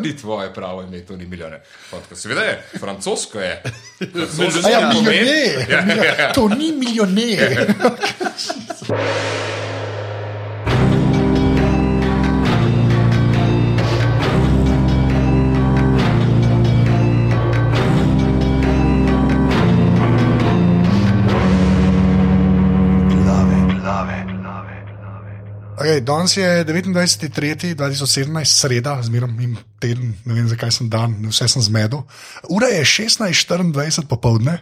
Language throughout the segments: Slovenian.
ni tvoje pravo ime, to ni milijone. Seveda je, francosko je. A ja, milijoner. Ja, To ni milijoner. Okay, danes je 29.3.2017, sreda, zmeraj jim teden, ne vem zakaj sem dan, vse sem zmedel. Ura je 16.24 popovdne,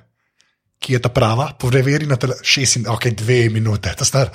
ki je ta prava, preveri na tele, 6, ok, 2 minute, ta star.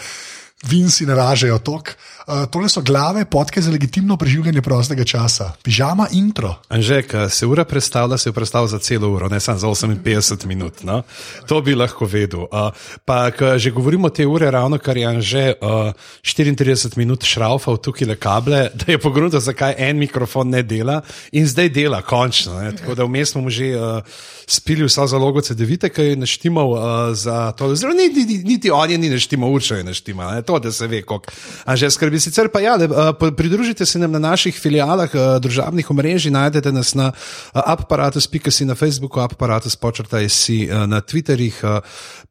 Vinci ne ražejo tok. Uh, tole so glave, podke za legitimno preživljanje prostega časa, pižama intro. Anže, ko se ura predstavlja, se je predstavlja za celo uro, ne samo za 58 minut. No? To bi lahko vedel. Uh, pa, že govorimo te ure, ravno kar je Anže uh, 34 minut šraufal tukaj le kable, da je pogrunil, zakaj en mikrofon ne dela in zdaj dela, končno. Ne? Tako da vmes smo mu že uh, spili vsa zalogo CD-vite, ki je naštimal uh, za to. Zelo niti, niti, niti on je ni naštimal, určo je naštimal, ne? to da se ve, koliko. Anže skrbi. Sicer pa ja, da, uh, pridružite se nam na naših filialah uh, družabnih omrežij, najdete nas na uh, aparatus.si na Facebooku, aparatus počrtaj si uh, na Twitterih, uh,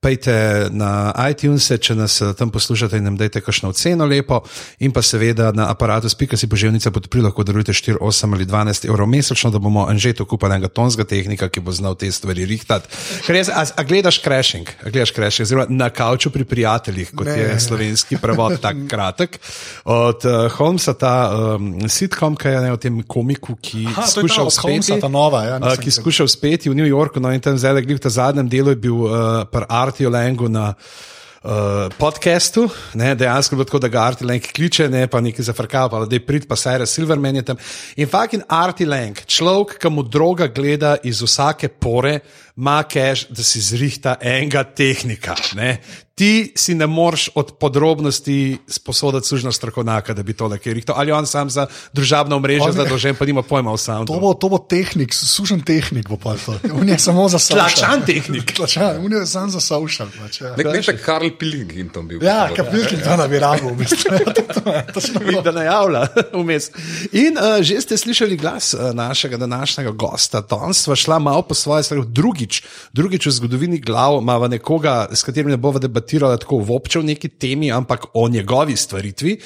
pejte na iTunes, če nas uh, tam poslušate in nam dajte kakšno oceno lepo in pa seveda na aparatus.si poželjnica podprli, lahko darujete 4, 8 ali 12 evrov mesečno, da bomo Anžetu kupili enega tonskega tehnika, ki bo znal te stvari rihtati. Res, a, a gledaš crashing, a gledaš crashing, oziroma na kavču pri prijateljih, kot Ne. je slovenski prevod, tako kratek. Od uh, Holmesa, ta um, sitcom, ki je ne, o tem komiku, ki Aha, skuša uspeti. ta nova, ja, uh, ki skuša uspeti v New Yorku, no in tam zdaj, glih v zadnjem delu je bil uh, pri Artiju Langu na. Uh, podcastu, ne, dejansko je bilo tako, da ga Arti Lang kliče, ne pa nekaj zafrkava, pa da je prid, pa Sarah Silverman je tam. In fucking Arti Lang, človek, ki mu droga gleda iz vsake pore, ima cash, da si zrihta enega tehnika. Ne. Ti si ne moreš od podrobnosti sposoditi služno strokovnjaka, da bi to lahko rihtal. Ali on sam za družabno mrežo zadolžen, pa nima pojma o soundu. To bo, to bo tehnik, sušen tehnik bo pa to. On je samo za social. Tlačan tehnik. Tlačan, on je samo za social. Pač, ja. Nek tak Karl Pilkington bil. Ja, kapilki to na viragu, v bistvu. Ja, to- točno to. da najavlja vmes. In uh, že ste slišali glas uh, našega današnjega gosta. Danes sva šla malo po svoje stvari, drugič, drugič v zgodovini glav, imamo nekoga, s katerim ne bova debatirala tako v obče v neki temi, ampak o njegovi stvaritvi.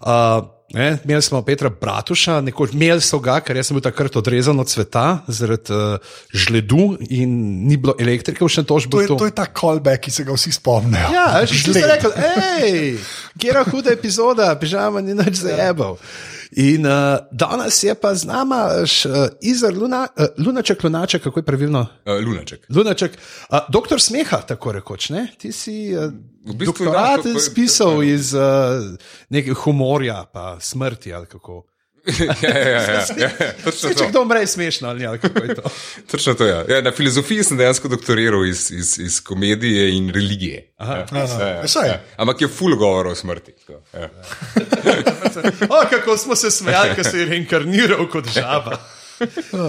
Uh, Ne, imeli smo Petra Bratuša, nekoč imeli so ga, ker sem bil takrat odrezan od sveta zaradi uh, žledu in ni bilo elektrike, še to že To bilo je, to je ta callback, ki se ga vsi spomnijo. Ja, ti si rekel, hej, je huda epizoda, pižama ni nič zajebal. In uh, danes je pa z nama š, uh, Izar Luna, uh, Lunaček, Lunaček, kako je pravilno? Uh, Lunaček. Lunaček, uh, doktor smeha, tako rekoč, ne? Ti si uh, V bistvu, doktorat to- to je- spisal to je- iz uh, nekega humorja, pa smrti ali kako. Ja, ja, ja, ja, ja. Točno Če to. kdo umre, je smešno ali, ali kako je to. Točno to ja. Ja, na filozofiji sem dejansko doktoriral iz, iz, iz komedije in religije. Aha. ja, ja, ja, ja. Ampak je full govor o smrti. tako, Ja. O, kako smo se smejali, ko se je reinkarniral kot žaba.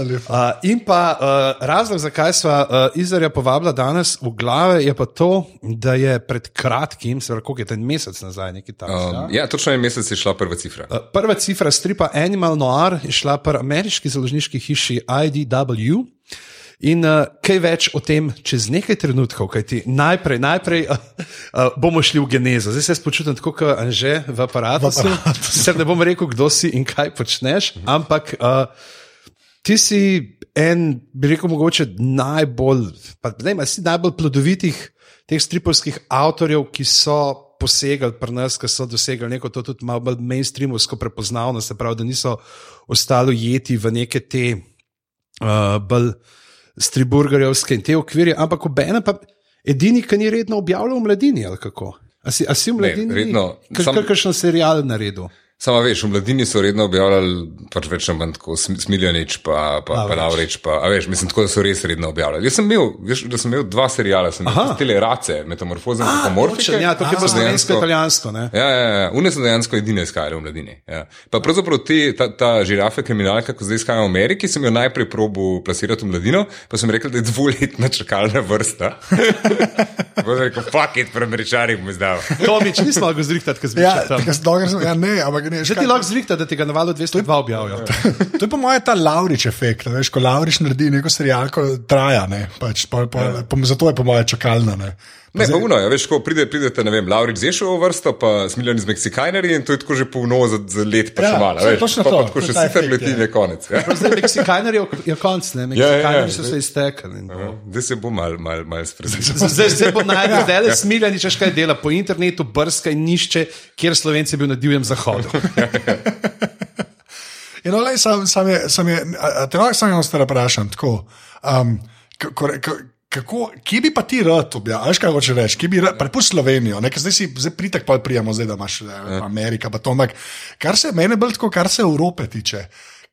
Lepo. Uh, in pa uh, razlog, zakaj smo uh, Izraela povabila danes v glave, je pa to, da je pred kratkim, se pravi, koliko je to en mesec nazaj, nekaj takega. Um, ja, točno en mesec je šla prva cifra. Uh, prva cifra stripa Animal Noir je šla pri ameriški založniški hiši IDW. In uh, kaj več o tem čez nekaj trenutkov, kajti najprej, najprej uh, uh, bomo šli v genezo. Zdaj se jaz počutim tako, kot Anže v aparatu. Sicer ne bom rekel, kdo si in kaj počneš, ampak uh, ti si en, bi rekel, mogoče najbolj, pa ne, si najbolj plodovitih teh stripovskih avtorjev, ki so posegali pri nas, ki so dosegali neko to tudi malo bolj mainstreamovsko prepoznavnost, se pravi, da niso ostali ujeti v neke te uh, bolj striburgerjevske in te okvirje, ampak obenem pa edini, ki ni redno objavljal v mladini ali kako. A si, a si v Ne, mladini? redno. Sam- Kakšen serial naredil? Samo veš, v mladini so redno objavljali pač več ali manj tako Sm- Smiljanič, pa, pa, pa Lavrič, pa, a veš, mislim, tako da so res redno objavljali. Jaz sem imel, veš, da sem imel dva serijala, sem imel tele race, metamorfoze in. Točno, Ja, to je bilo so dejansko- slovensko-italijansko. ne? Ja, ja, ja. Une so dejansko edine izhajale v mladini. Ja. Pa pravzaprav te, ta, ta žirafa kriminalka, ko zdaj izhaja v Ameriki, sem jo najprej probil plasirati v mladino, pa sem rekel, da je dvoletna čakalna vrsta. Bo rekel, fuck it, pred američani bom izdal. Tomič, nismo mogli zrihtati, Ja, tam. tako sem dolgo razumel. Ja, ne, ampak ne. Že ti lahko zrihta, da ti ga na valu 202 objavijo. To je po mojem ta Laurič efekt. Veš, ko Laurič naredi neko serijalko, traja. Ne, pač, po, po, po, zato je po mojem čakalna. Ne. Ne, pa uno, ja, veš, ko pride, pridete, ne vem, Laurič Zešov v vrsto, pa Smiljan iz Meksikajnerji in to je tako že polno za, za let, pa Ja, še malo, veš, točno pa, to, pa tako to je še sicer leti ja. in je konec. Ja. Zdaj, Meksikaneri je konc, ne, Ja, ja, ja. Meksikaneri so se iztekali. in to. Zdaj se bo mal, mal, mal spremenil. Zdaj, zdaj bo najdel, da je smiljen, češ kaj dela po internetu, brska in nišče, kjer Slovenci je bil na divjem zahodu. In no, lej, sam, sam je, sam je, a, a te lahko samo eno stvar vprašam. Tako, um, kako, kje bi pa ti rad objavil? Veš, kaj hoče reči? Kje bi rad, prepusti Slovenijo, ne? ker zdaj si zdaj pritek pa prijemo, zdaj da imaš ja. Amerika, pa to, ampak kar se mene bolj tako, kar se Evrope tiče.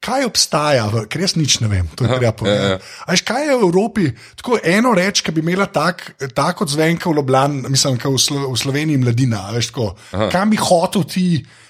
Kaj obstaja, v- ker jaz nič ne vem, to je treba povedati. ja, ja. A veš, kaj je v Evropi, tako eno reč, ki bi imela tak, tak kot zvenka v Ljubljani, mislim, kot v, Slo, v Sloveniji mladina, veš, tako, kam bi hotel ti,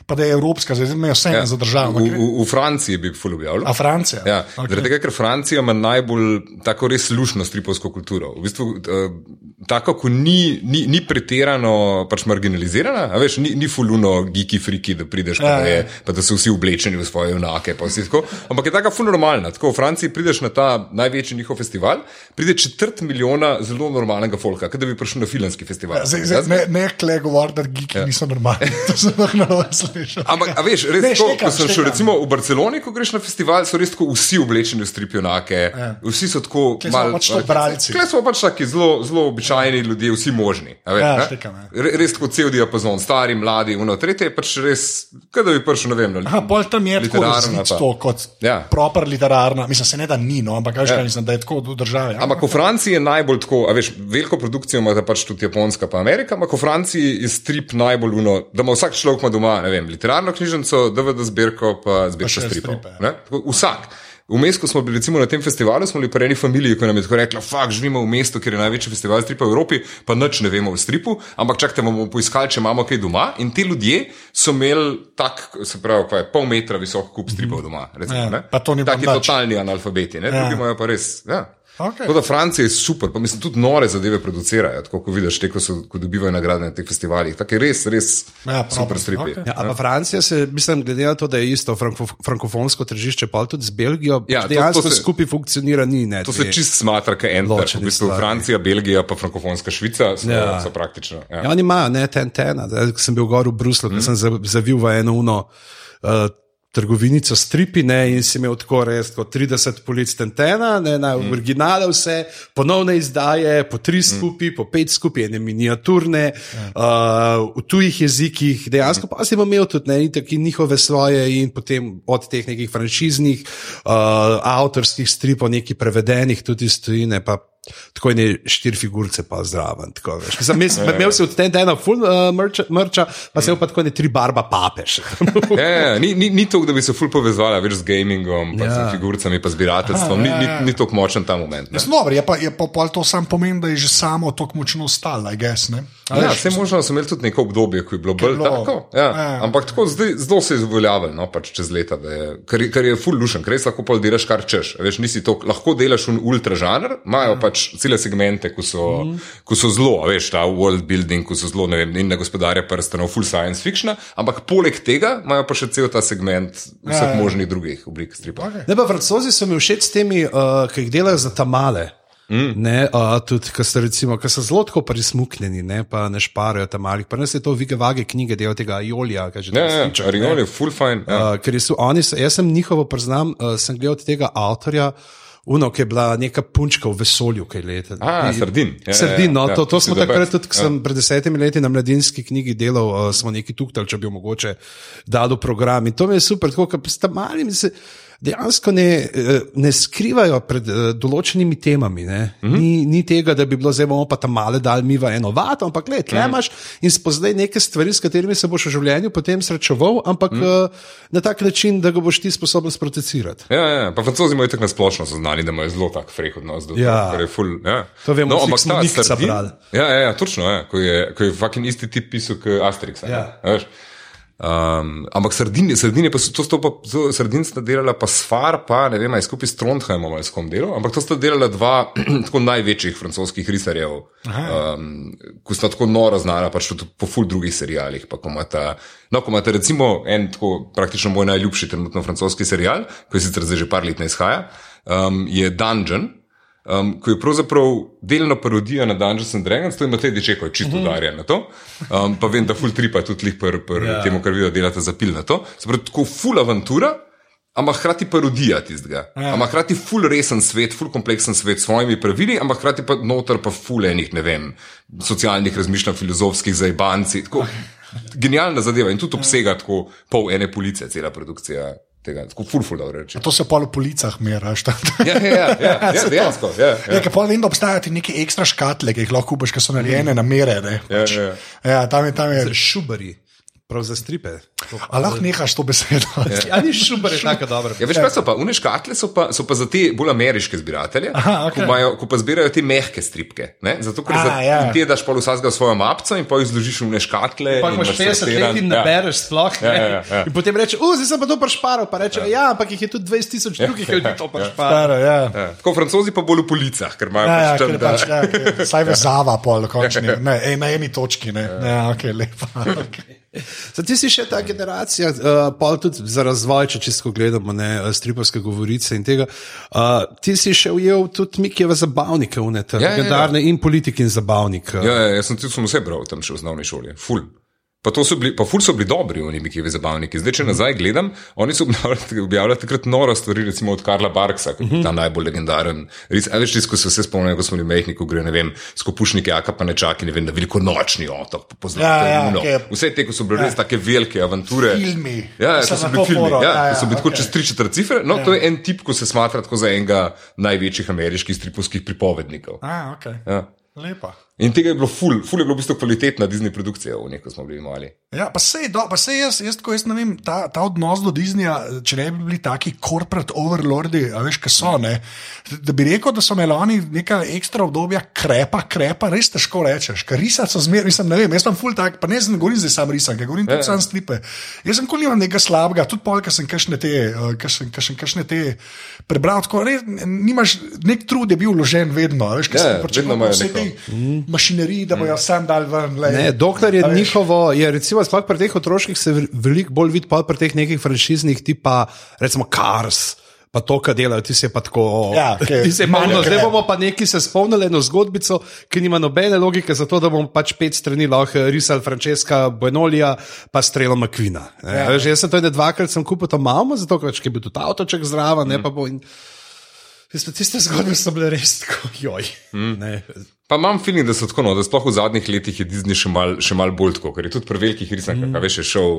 pa da je evropska, zdaj me vse ja. za državo. V, v, v Franciji bi ful objavil. A Francija? Ja, okay. Zaradi tega, ker Francija ima najbolj tako res lušno stripovsko kulturo. V bistvu, uh, tako, ko ni, ni, ni pretirano pač marginalizirana, a veš, ni, ni fuluno geeki friki, da prideš, pa, Ja, da je, ja. pa da so vsi oblečeni v svoje junake, pa vsi tako. Ampak je taka ful normalna. Tako v Franciji prideš na ta največji njihov festival, pride četrt milijona zelo normalnega folka, kot da bi prišel na filmski festival. Ja, Zdaj, zdaj, ne, ne kle govori, da geeki ja. niso normalni. To sem lahko narobe slišal. Ampak, a veš, res, Ne, to, štekam, ko sem šel recimo v Barceloni, ko greš na festival, so res tako vsi oblečeni v stripionake, ja. vsi so tako smo pač. Kle smo pač taki zelo, zelo običajni ljudje, vsi možni. a Veš, Ja, štekam, ja. Re- res tako cel diapazon, stari, mladi, uno, tretje je pač res, kot da bi prišel, ne vem, na Aha, pol tam je tako to kot Ja. proper literarna. Mislim, se ne da ni, no, ampak kaj, ja. mislim, da je tako v državi. Ja. Ampak v Franciji je najbolj tako, a veš, veliko produkcijo ima pač tudi Japonska, pa Amerika, ampak v Franciji je strip najbolj uno, da ima vsak človek doma, ne vem, literarno knjižnico, DVD zbirko, pa zbirko stripov. Vsak. Vmes, ko smo bili recimo, na tem festivalu, smo bili pri eni familiji, ki nam je tako rekla: Fak, živimo v mestu, kjer je največji festival stripa v Evropi, pa nič ne vemo o stripu, ampak čakajte, bomo poiskali, če imamo kaj doma. In ti ljudje so imeli tak, se pravi, kaj, pol metra visok kup stripov doma. Recimo, Ja, ne. pa to ni bilo Taki totalni analfabeti, ne, Ja. drugi imajo pa res. Ja. Okej. Tako da Francija je super, pa mislim, tudi nore zadeve producirajo, tako kot vidiš, te, ko, so, ko dobivajo nagrade na teh festivalih. Tako je res, res Ja, ja, super stripi. okej. Okay. Ja, a pa Francija se, mislim, glede na to, da je isto franko, frankofonsko tržišče, pa tudi z Belgijo, Ja, to- dejansko to se- skupaj funkcionira, ni ne. To se čist smatra, kot en ter. Ločeni V bistvu. Francija, Belgija, pa frankofonska Švica so, Ja. ja. so praktično. Ja. Ja, oni imajo, ne, ten ten. Ko sem bil gor v Bruslu, mm. sem za- zavil v eno uno. Uh, Trgovinico stripi ne, in si imel tako res kot 30 polic tentena, ne, na mm. originale vse, ponovne izdaje, po tri skupaj, mm. po pet skupaj, ene miniaturne, mm. uh, v tujih jezikih, dejansko pa si imel tudi ne, in taki njihove svoje in potem od teh nekih franšiznih, uh, avtorskih stripov, nekaj prevedenih tudi iz tujine. Pa, Tako je štiri figurice, pa zraven. Tako, veš. Mislim, mes, imel si od tega ena full uh, mrča, mrča, pa se je pa tako ne tri barba papež. Ja, ja, ni, ni, ni to, da bi se ful povezala več z gamingom, pa Ja. ja. s figuricami, pa zbirateljstvom. Ni, ni, ni tako močen ta moment. Dobro, je pa, je pa to sam pomen, da je že samo tako močno stalo, I guess. Ja, vse možno so imeli tudi neko obdobje, ko je bilo bolj bilo- tako. Ja. Ja. Ampak tako zdaj, zelo se je izvoljavljalo, no, pač čez leta, da je, kar, je- kar je full lušen, ker res lahko pol delaš kar češ. Veš, nisi to, lahko delaš un ultra žanr, imajo pač cele segmente, ko so, mm. ko so zelo, a veš, ta world building, ko so zelo, ne vem, in na gospodarja prstanov, full science fiction, ampak poleg tega imajo pa še cel ta segment vseh Ja, ja. možnih drugih oblik stripa. Okej. Ne, pa francozi so mi všeč s temi, uh, ki jih delajo za tamale. Mm. Ne, uh, tudi, ki so, recimo, ki so zelo tako prismuknjeni, ne, pa ne šparajo tam malih. Pa nas je to vige vage knjige, del tega Jolija, ki že Ja, ja, sliča, Ariol je full fine. Ja. Uh, ker so oni, so, jaz sem njihovo priznam, uh, sem gledal od tega avtorja. Uno, ki je bila neka punčka v vesolju, kaj leta. A, Sardin. Ja, ja, Sardin, no, ja, to, to smo takrat tudi, ko sem pred desetimi leti na mladinski knjigi delal, uh, smo neki tuhtali, če bi jo mogoče dal v program. In to mi je super, tako, ker sta mali, se dejansko ne, eh, ne skrivajo pred uh, določenimi temami. Mm -hmm. ni, ni tega, da bi bilo zdaj bomo pa tam male dal mi v eno vato, ampak le, tle imaš in spoznaj neke stvari, s katerimi se boš v življenju potem srečeval, ampak mm. uh, na tak način, da ga boš ti sposoben sprocesirati. Ja, ja, pa francozi imajo tako nasplošno zaznani, da imajo zelo tak frek odnos do Ja. tega. Ful, ja. To vemo, vsi, ampak ta brali. Ja, ja, ja, točno je, ko je, ko je fucking isti tip pisal kot Asterix. a ne? Ja. Um, ampak sredine, sredine pa so to, to to sredin sta delala pa Sfar, pa ne vem, aj skupaj s Trondheimom ali s kom delo, ampak to sta delala dva tako največjih francoskih risarjev, um, ko sta tako noro znala, pač tudi po ful drugih serijalih. Pa, ko imata, no, ko imate recimo en tako praktično moj najljubši trenutno francoski serial, ki sicer zdaj že par let ne izhaja, um, je Dungeon. Um, ko je pravzaprav delno parodija na Dungeons and Dragons, to ima te dečeko, čisto udarja na to. Um, pa vem, da full tripa tudi lih pri pr, Ja. temu, kar vi delate za pil na to. Se pravi, tako full avantura, ampak hkrati parodija tistega. Ampak hkrati full resen svet, full kompleksen svet s svojimi pravili, ampak hkrati pa noter pa full enih, ne vem, socialnih razmišljanj, filozofskih zajbanci. Tako, genialna zadeva in tudi obsega tako pol ene police, cela produkcija tega. Tako dobro reči. To se pa v policah meraš. Ja, ja, ja, ja, ja dejansko. Ja, ja. Ja, ker pol vem, da obstajajo ti neke ekstra škatle, ki jih lahko kupiš, ki so narejene na mere. ne, Ja, pač. ja. Ja, tam je, tam je. Šubari, prav za stripe. A lahko nehaš to besedo? Ja, ni šubari tako dobro. Ja, veš, kaj so pa? Une škatle so pa, so pa za te bolj ameriške zbiratelje, Aha, okej. ko, imajo, ko pa zbirajo te mehke stripke. Ne? Zato, ker A, za, ja. ti daš pol vsakega svojo mapco in pa jih zložiš v ne škatle. Pa in imaš imaš 50 sortiran- let in Ja. ne bereš sploh. Ja, ne. ja, ja, ja. In potem reče, zdaj sem pa to prešparal, pa reče, ja, ampak jih je tudi 20 tisoč drugih ljudi to prešparal. Staro, ja. Ja. Tako francozi pa bolj v policah, ker imajo Ja, ja, pač tam, je da. pač, ja, saj vezava pol, končni. Ne, ej, na eni točki, ne. Ja, ok, lepa. Okay. Zdaj, ti si še ta generacija, uh, pol tudi za razvoj, če čisto gledamo, ne, uh, stripovske govorice in tega. Uh, ti si še ujel tudi Mikijeve zabavnike, unete, Ja, ja, ja. legendarne in politiki in zabavnik. Ja, ja, jaz sem tudi vse bral tam še v osnovni šoli, ful. Pa, so bili, pa ful so bili dobri, oni Mikijevi zabavniki. Zdaj, če nazaj gledam, oni so objavljali, objavljali takrat noro stvari, recimo od Karla Barksa, ki je ta najbolj legendaren. Res, a veš, tisto, ko se vse spomnijo, ko smo bili mehni, ko gre, ne vem, skopušnike, aka pa nečaki, ne vem, na veliko nočni otok, poznate Ja, ja, Luno. ok. Vse te, ko so bile res take velike avanture. Filmi. Ja, ja, So to so bili filmi. Ja, ja, ja, so bili tako ok. čez tri četrt cifre. No, to je en tip, ko se smatra tako za enega največjih ameriških stripovskih pripovednikov. A, ok. Ja. Lepa. In tega je bilo ful, ful je bilo v bistvu kvalitetna Disney produkcija, v neko smo bili mali. Ja, pa sej, do, pa sej jaz, jaz, tako, jaz ne vem, ta, ta odnos do Disneyja, če ne bi bili taki corporate overlordi, a veš, kaj so, ne, da bi rekel, da so imeli oni neka ekstra obdobja krepa, krepa, res težko rečeš, ker risati so zmeraj, mislim, ne vem, jaz sem full tak, pa ne znam govorim zdaj sam risan, ker govorim tudi sam stripe. Jaz sem koli imam nekaj slabega, tudi pol, ker sem kakšne te, eh, kakšne, kakšne, kakšne te prebral, tako res, nimaš, nek trud je bil vložen vedno, a veš, ker Ja, sem vedno pričakoval te mašinerije, da bojo sam dal ven. lej. Ne, dokler je A njihovo, je recimo sploh pri teh otroških se ve- veliko bolj vidi, pa pri teh nekih franšiznih, tipa recimo Cars. Pa to, kar delajo, ti se pa tako. Ja, ti se polno, zdaj bomo pa neki se spomnili eno zgodbico, ki nima nobene logike, zato da bomo pač pet strani lahko risali Francesca Buenolija, pa strelo McQueena. Ja. Veš, jaz sem to ene dvakrat sem kupil to mamo, zato ker pač, je bil tudi avtoček zraven, mm. ne pa bo. In... Tiste, tiste zgodbe so bile res tako, joj. Mm. Pa imam feeling, da so tako, no, da sploh v zadnjih letih je Disney še mal, še mal bolj tako, ker je tudi pri velikih risankah, mm. veš, je šel.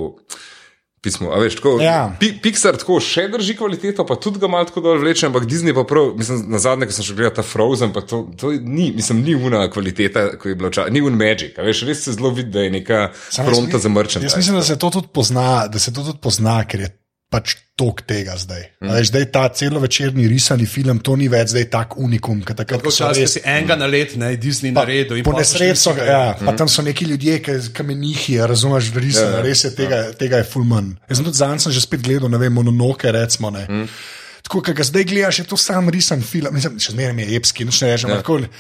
Pismo, a veš, tako, Ja. Pi- Pixar tako še drži kvaliteto, pa tudi ga malo tako dol vleče, ampak Disney pa prav, mislim, na zadnje, ko sem še gledal ta Frozen, pa to, to ni, mislim, ni una kvaliteta, ko je bila včasih, ni un magic, a veš, res se zelo vidi, da je neka fronta mi- za mrčen. Jaz mislim, da se to tudi pozna, da se to tudi pozna, ker je pač tok tega zdaj. Mm. Veš, zdaj ta celovečerni risani film, to ni več zdaj tak unikum, kot takrat, ko so res. si enega na let, ne, Disney naredil. in Po pol so šli nesreč so, vsi ga- ja, pa tam so neki ljudje, ki kamenihi, razumeš, risani, Ja, ja. res je tega, tega je full manj. Jaz sem tudi zanj sem že spet gledal, ne vem, mononoke, recimo. Ne. Mm. Tako, ki ga zdaj gledaš, je to sam risan film, mislim, še zmeraj je epski, noč ne rečem, Ja. ampak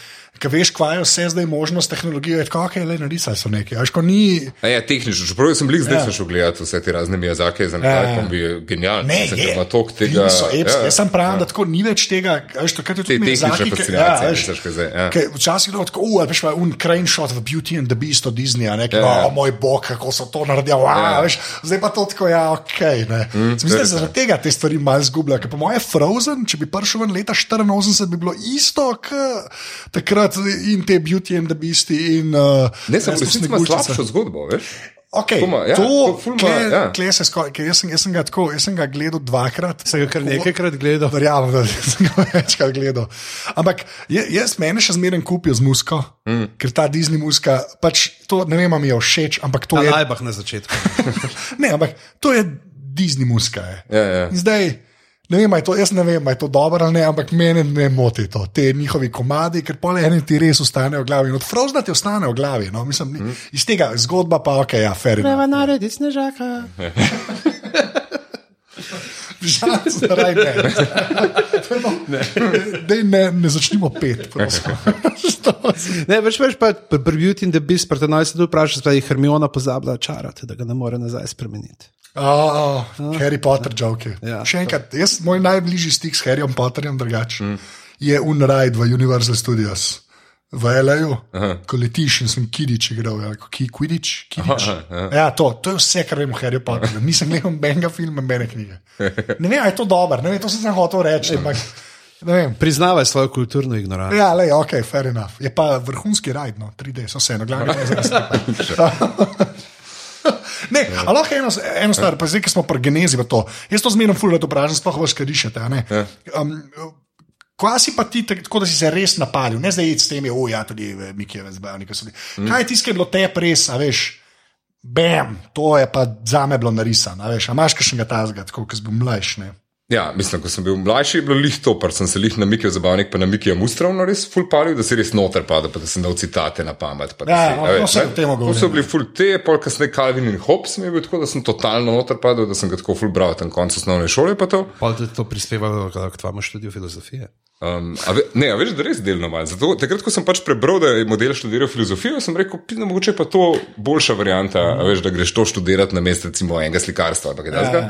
ja. Ker veš, kva je vse zdaj možnost tehnologije, je tako, okay, le narisali so nekaj. Ko ni, A Ja, tehnično, čeprav sem bil zdaj Ja. ja. šel gledati vse te razne Miyazake, za Ja, nekaj, ja. ja. bi genialno. Ne, Mislim, je, toliko tega. so epski. ja, Jaz sem pravil, da tako ni več tega, veš, takrat je Te tudi tehnične Miyazaki, fascinacije, kaj zdaj, ja. ke Včasih je tako, uh, veš, pa un crane shot v Beauty and the Beast od Disneyja, ne, ki, Ja, ja. oh, moj bog, kako so to naredili, wow, Ja. veš, zdaj pa to tako, ja, ok. Ne. Mm, Mislim, da se zaradi tega te stvari malo zgublja, ker po moje Frozen, če bi prišel ven leta 84, bi bilo isto, kot takrat in te Beauty and the Beast in uh, Ne, sem ima Sneguljčica. slabšo zgodbo, veš? Okay, Ful ima- ja, to, ful- ful ima, kle, ja. kle se ker jaz sem, jaz sem ga tako, jaz sem ga gledal dvakrat. Sem ga kar nekajkrat gledal. Verjamem, da sem ga večkrat gledal. Ampak jaz meni še zmeraj kupijo z musko, mm. ker ta Disney muska, pač to ne vem, mi je všeč, ampak to Na je. lajbah na začetku. Ne, ampak to je Disney muska. Je. Ja, ja. In Zdaj, Ne vem, je to, jaz ne vem, je to dobro ali ne, ampak mene ne moti to, te njihovi komadi, ker pol eni ti res ostanejo v glavi. Od Frozna ti ostane v glavi. No? Mislim, mm. Iz tega zgodba pa ok, ja, fer. Treba narediti snežaka. Žal, zaraj ne. No, Dej, ne, ne začnimo pet. Ne, več več pa pri Beauty and the Beast, pa te naj se tu vprašaš, da je Hermiona pozabila čarati, da ga ne more nazaj spremeniti. Oh, Harry Potter, joke. Ja. Še enkrat, jaz, moj najbližji stik s Harryjem Potterjem drugače mm. je Unride v Universal Studios. V L.A.U., ko letiš in sem kidič igral, ali ki Quidditch. Kidič. Aha, Ja, to, to je vse, kar vem o Harry Potterju. Nisem gledal nobenega filma, nobene knjige. Ne vem, je to dobro, ne vem, to sem sem hotel reči. Ampak, ne vem. Priznavaj svojo kulturno ignoranco. Ja, le, ok, fair enough. Je pa vrhunski rajd, no, 3D, so vseeno, glavno je za skupaj. Ne, ja. ali lahko eno, eno stvar, pa zdaj, ki smo pri genezi, pa to. Jaz to zmerno fulno to vprašam, sploh vas a ne. Um, Kaj si pa ti, tako da si se res napalil, ne zdaj s temi, oh, ja, tudi eh, Mikijeve zbavnike so bili. Mm. Kaj je tisto, ki je bilo te res, a veš, bam, to je pa za me bilo narisano, a veš, a imaš kakšnega tazga, tako, ki si bil mlajši, ne. Ja, mislim, ko sem bil mlajši, je bilo lih to, pa sem se lih na Mikijo zabavnik, pa na Mikijo Mustravno res ful palil, da si res noter padel, pa da sem dal citate na pamet. pa da Ja, si- no, a veš, no, ne. o tem govorim, To so ja. bili ful te, pol kasneje Calvin in Hobbes mi je bil tako, da sem totalno noter padel, da sem ga tako ful bral tam konec osnovne šole pa to. Pa je to prispevalo k tvojemu študiju filozofije. Um, a ve, ne, a veš, da res delno malo. Zato, takrat, ko sem pač prebral, da je model študiral filozofijo, sem rekel, pizno, mogoče pa to boljša varianta, a veš, da greš to študirati na mesto recimo enega slikarstva. kaj takega.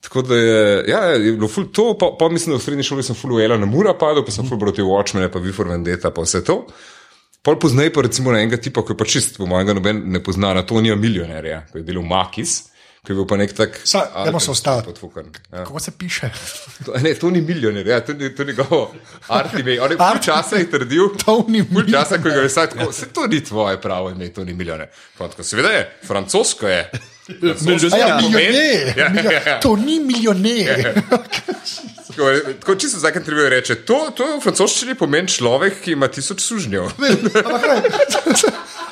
Tako da je, ja, je bilo ful to, pa, pa mislim, da v srednji šoli sem ful ujela na mura padel, pa sem ful te Watchmen, pa Vifor Vendetta, pa vse to. Pol pozneje pa recimo na enega tipa, ki je pa čist, po mojem, noben ne pozna, na Tonija milijonerja, ki je delal Makis, ki je bil pa nek tak. Sa- dajmo se podfukan. Ja. Kako se piše? To, ne, to ni milijoner, ja, to ni to njegovo artime. On je pol časa je trdil, To ni pol časa, ko ga je vsak se to ni tvoje pravo ime, to ni milijoner. Seveda je, francosko je. A ja, milijoner. Ja, ja, ja. To ni milijoner. Tako, tako čisto v vsakem triviju reče, to, to v francoščini pomeni človek, ki ima tisoč sužnjev.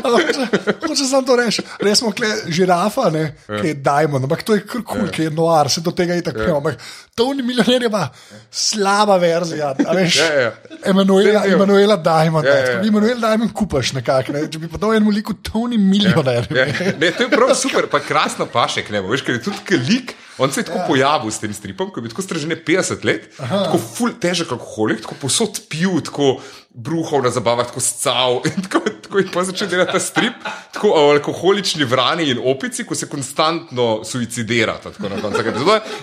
Ampak hoče samo to reči. Res smo kle žirafa, ne, ki je Diamond, ampak to je kar kul, ki je noir, se do tega je tako. Ampak to ni milijoner, je pa slaba verzija. Veš, Ja, ja. Emanuela, vem. Emanuela Diamond. Ja, ja, ja. Emanuel Diamond kupaš nekako. Ne. Če bi pa dal enemu liku, to ni milijoner. Ja, ne, to je prav super, pa krasno paše k njemu. Veš, ker je tudi lik, on se je tako ja. pojavil s tem stripom, ko je bil tako stražen 50 let, Aha. tako ful težek alkoholik, tako posod pil, tako bruhal na zabavah, tako scal. In tako, tako je pa začel delati ta strip, tako o alkoholični vrani in opici, ko se konstantno suicidirata,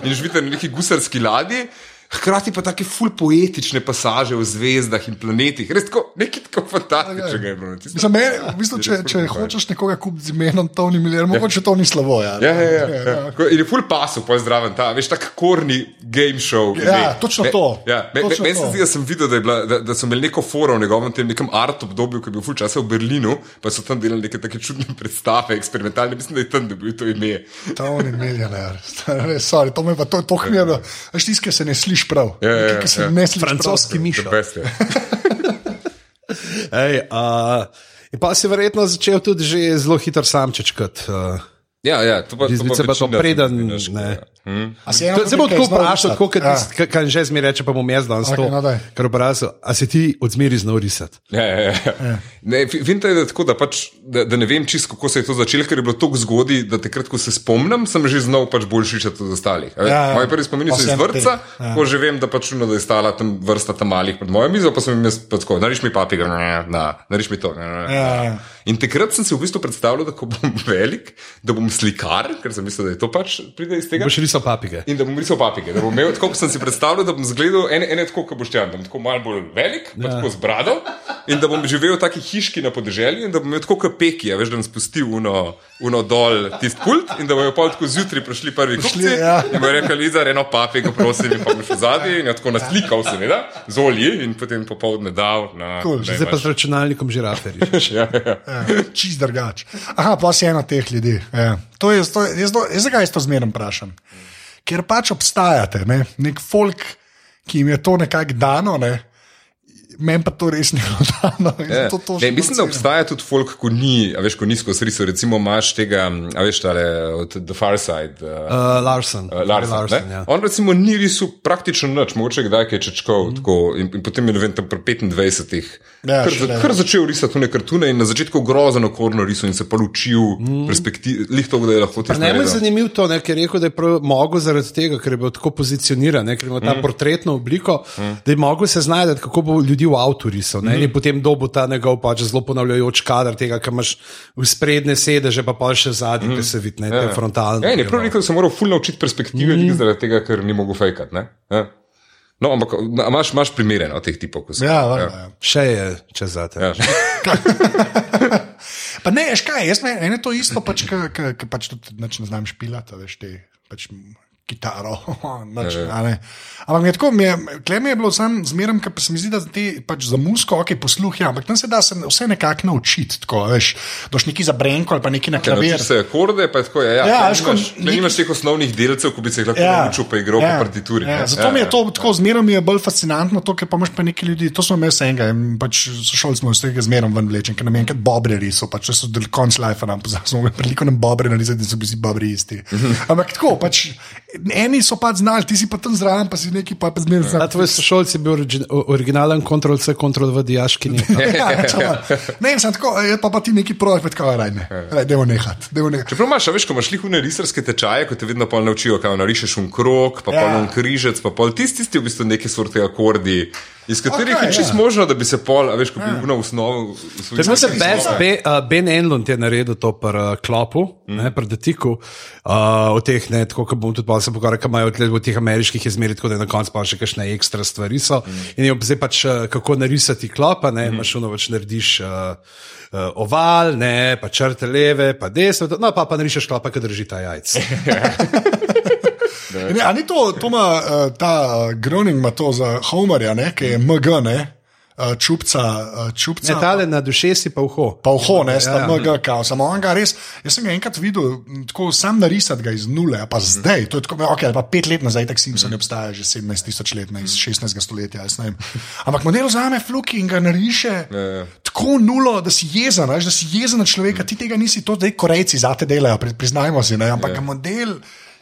in živite na neki gusarski ladji. Hkrati pa take ful poetične pasaže o zvezdah in planetih, res tako, nekaj tako fantastičnega je bilo. na tistem. Mislim, me, v bistvu, če, če hočeš nekoga kupiti z imenom Tony Miller, mogoče to ni slabo. Ja, Ja, ja, ja, ja. Ko- In je full pasu, pa zdraven ta, veš, tak korni game show. Ja, ime. točno Me- to. Ja, me, me, Točno meni se to. zdi, da sem videl, da, je bila, da, da so imeli neko forum v njegovem tem nekem art obdobju, ki je bil full časa v Berlinu, pa so tam delali neke take čudne predstave, eksperimentalne, mislim, da je tam dobil to ime. Tony Miller. Sorry, to me pa to, to mi je bilo. Veš, tisti, ki se ne sliši prav. Ja, ja, se ja. ne sliši Francoski prav. miš. The best, ja. Ej, uh, in pa si verjetno začel tudi že zelo hitro samčečkati. Uh, Ja, ja, to pa, Resnice pa to večina preden, se mi zdi, ne. Ja. To, se bo tako vprašal, tako kot Ja. ja. kaj že mi reče, pa bom jaz danes okay, no, to. daj. Ker vprašal, a se ti odzmeri znal risati? Ja, ja, ja. Ne, fi- Finta je da tako, da, pač, da, da ne vem čisto, kako se je to začelo, ker je bilo tako zgodaj, da takrat, ko se spomnim, sem že znal pač bolj šišati od ostalih. a veš. Ja, ja. Moji prvi spomini so iz vrca, ja. ko že vem, da pač čuno, da je stala tam vrsta tam malih pred mojo mizo, pa sem jim jaz pa tako, nariš mi papiga, ne, na, nariš mi to. Ne, ne, Ja, ja. In takrat sem si v bistvu predstavljal, da ko bom velik, da bom slikar, ker sem mislil, da je to pač pride iz tega. Boš risal papige. In da bom risal papige, da bom imel tako, sem si predstavljal, da bom zgledal ene, ene tako, kot boš čan, da bom tako malo bolj velik, pa ja. tako z brado in da bom živel v taki hiški na podeželju in da bom imel tako kot peki, a veš, da bom spustil uno, uno dol tisti pult in da bojo pol tako zjutraj prišli prvi Prišli, kupci ja. in bojo rekli, Liza, eno papigo, prosim, in pa boš v zadnji in jo tako naslikal, seveda, z olji in potem popovdne dal na. Cool. ne, Zdaj pa z računalnikom žiraferji. Ja, ja. Ja, Čist drugač. Aha, pa si ena teh ljudi. Ja. To je, to je, do- jaz zakaj jaz to zmerno vprašam? Ker pač obstajate, ne? nek folk, ki jim je to nekako dano. Ne? Meni pa to res ni dano. Ja. To, to ne, mislim, da obstaja tudi folk, ko ni, a veš, ko nizko sriso. Recimo imaš tega, a veš, tale od The Far Side. Uh, Uh, Larsen. uh, Larsen, Larsen ja. On recimo ni risal praktično nič, mogoče kdaj je čečkal mm. tako in, in potem je ne vem, tam pri 25-ih. Ja, kar, šele. kar začel risati tune kartune in na začetku grozno okorno risal in se pa učil mm. perspektiv, lih to, da je lahko je naredil. zanimivo to, ne, ker je rekel, da je mogel zaradi tega, ker je bil tako pozicioniran, ne, ker ima ta mm. portretno obliko, mm. da je mogel se znajti, kako bo ljudi v avtu risal. Ne, mm. In potem dobo ta njegov pač zelo ponavljajoč kader tega, kar imaš v sprednje sedeže, pa pa še zadnji, mm. ki se vidi, ne, ja. frontalno. Ja, in je prav rekel, sem moral ful naučiti perspektive, mm. zaradi tega, ker ni mogel fejkati. ne. Ja. No, ampak imaš, imaš primere no, teh tipov, ko si. Ja, valjda, ja. Še je čez zate. Ja. Pa ne, veš kaj, jaz ne, ene to isto, pač, ki pač tudi ne znam špilati, veš te. Pač, Kitaro, nič, a ne. Ampak mi je tako, mi je, tle mi je bilo sam zmeraj, ker pa se mi zdi, da ti pač za musko, ok, posluh, ja, ampak tam se da se vse nekako naučiti, tako, veš, doš neki za brenko ali pa neki na Ja, klavir. naučiš se akorde, pa je tako, ja, ja, Ja, ja veš, ko nimaš, neki- neki... nimaš teh osnovnih delcev, ko bi se jih lahko ja, naučil, pa igral ja, po partituri. Ja, ne. zato ja, mi je to tako zmeraj mi je bolj fascinantno, to, ker pa imaš pa nekaj ljudi, to smo imeli vsega in pač sošolci smo iz tega zmeraj ven vlečen, ker nam je enkrat bobre risal, pač so del konc life nam pozabili, smo imeli veliko nam bobre narisati, da so bili vsi bobri isti. Ampak tako, pač eni so pač znali, ti si pa tam zraven, pa si neki pa, pa zmeraj znal. tvoj sošolc je bil origi- o- originalen Ctrl-C, Ctrl-V diaški. Ja, čau, ne, sem tako, je pa, pa ti neki projekt, pa tako, raj ne, raj, dajmo nehati, nehati. Čeprav imaš, veš, ko imaš lihune risarske tečaje, ko te vedno pol naučijo, kako narišeš un krok, pa Ja. ja. pol un križec, pa pol tisti, tisti v bistvu neke sorte akordi, iz katerih okay, je čist ja. ja. možno, da bi se pol, a veš, ko bi bil na osnovu. Je best, be, uh, Ben Enlund je naredil to pri uh, klopu, mm. ne, pri detiku, uh, o teh, ne, tako kot bom tudi pa se pogovarjal, kaj imajo tle v teh ameriških izmeri, tako da na koncu pa še kakšne ekstra stvari so. Mm. In je zdaj pač, uh, kako narisati klopa, ne, mm. imaš ono več narediš. Uh, Uh, oval, ne, pa črte leve, pa desne, no pa, pa narišeš klopa, ki drži ta jajc. Ne, a ni to, to ima uh, ta uh, Groning, ima to za Homerja, ne, ki je MG, ne, uh, čupca, čupca. Ne, tale na dušesi pa uho. Pa vho, ne, sta Ja. MG, kao, samo on ga res. Jaz sem ga enkrat videl, tako sam narisati ga iz nule, a pa zdaj, to je tako, ok, pa pet let nazaj, tak Simpson ne obstaja že 17 tisoč let, ne, iz 16. stoletja, jaz ne vem. Ampak model vzame fluki in ga nariše ja. tako nulo, da si jezen, veš, da si jezen na človeka, ti tega nisi, to zdaj korejci zate delajo, pri- priznajmo si, ne, ampak ga model.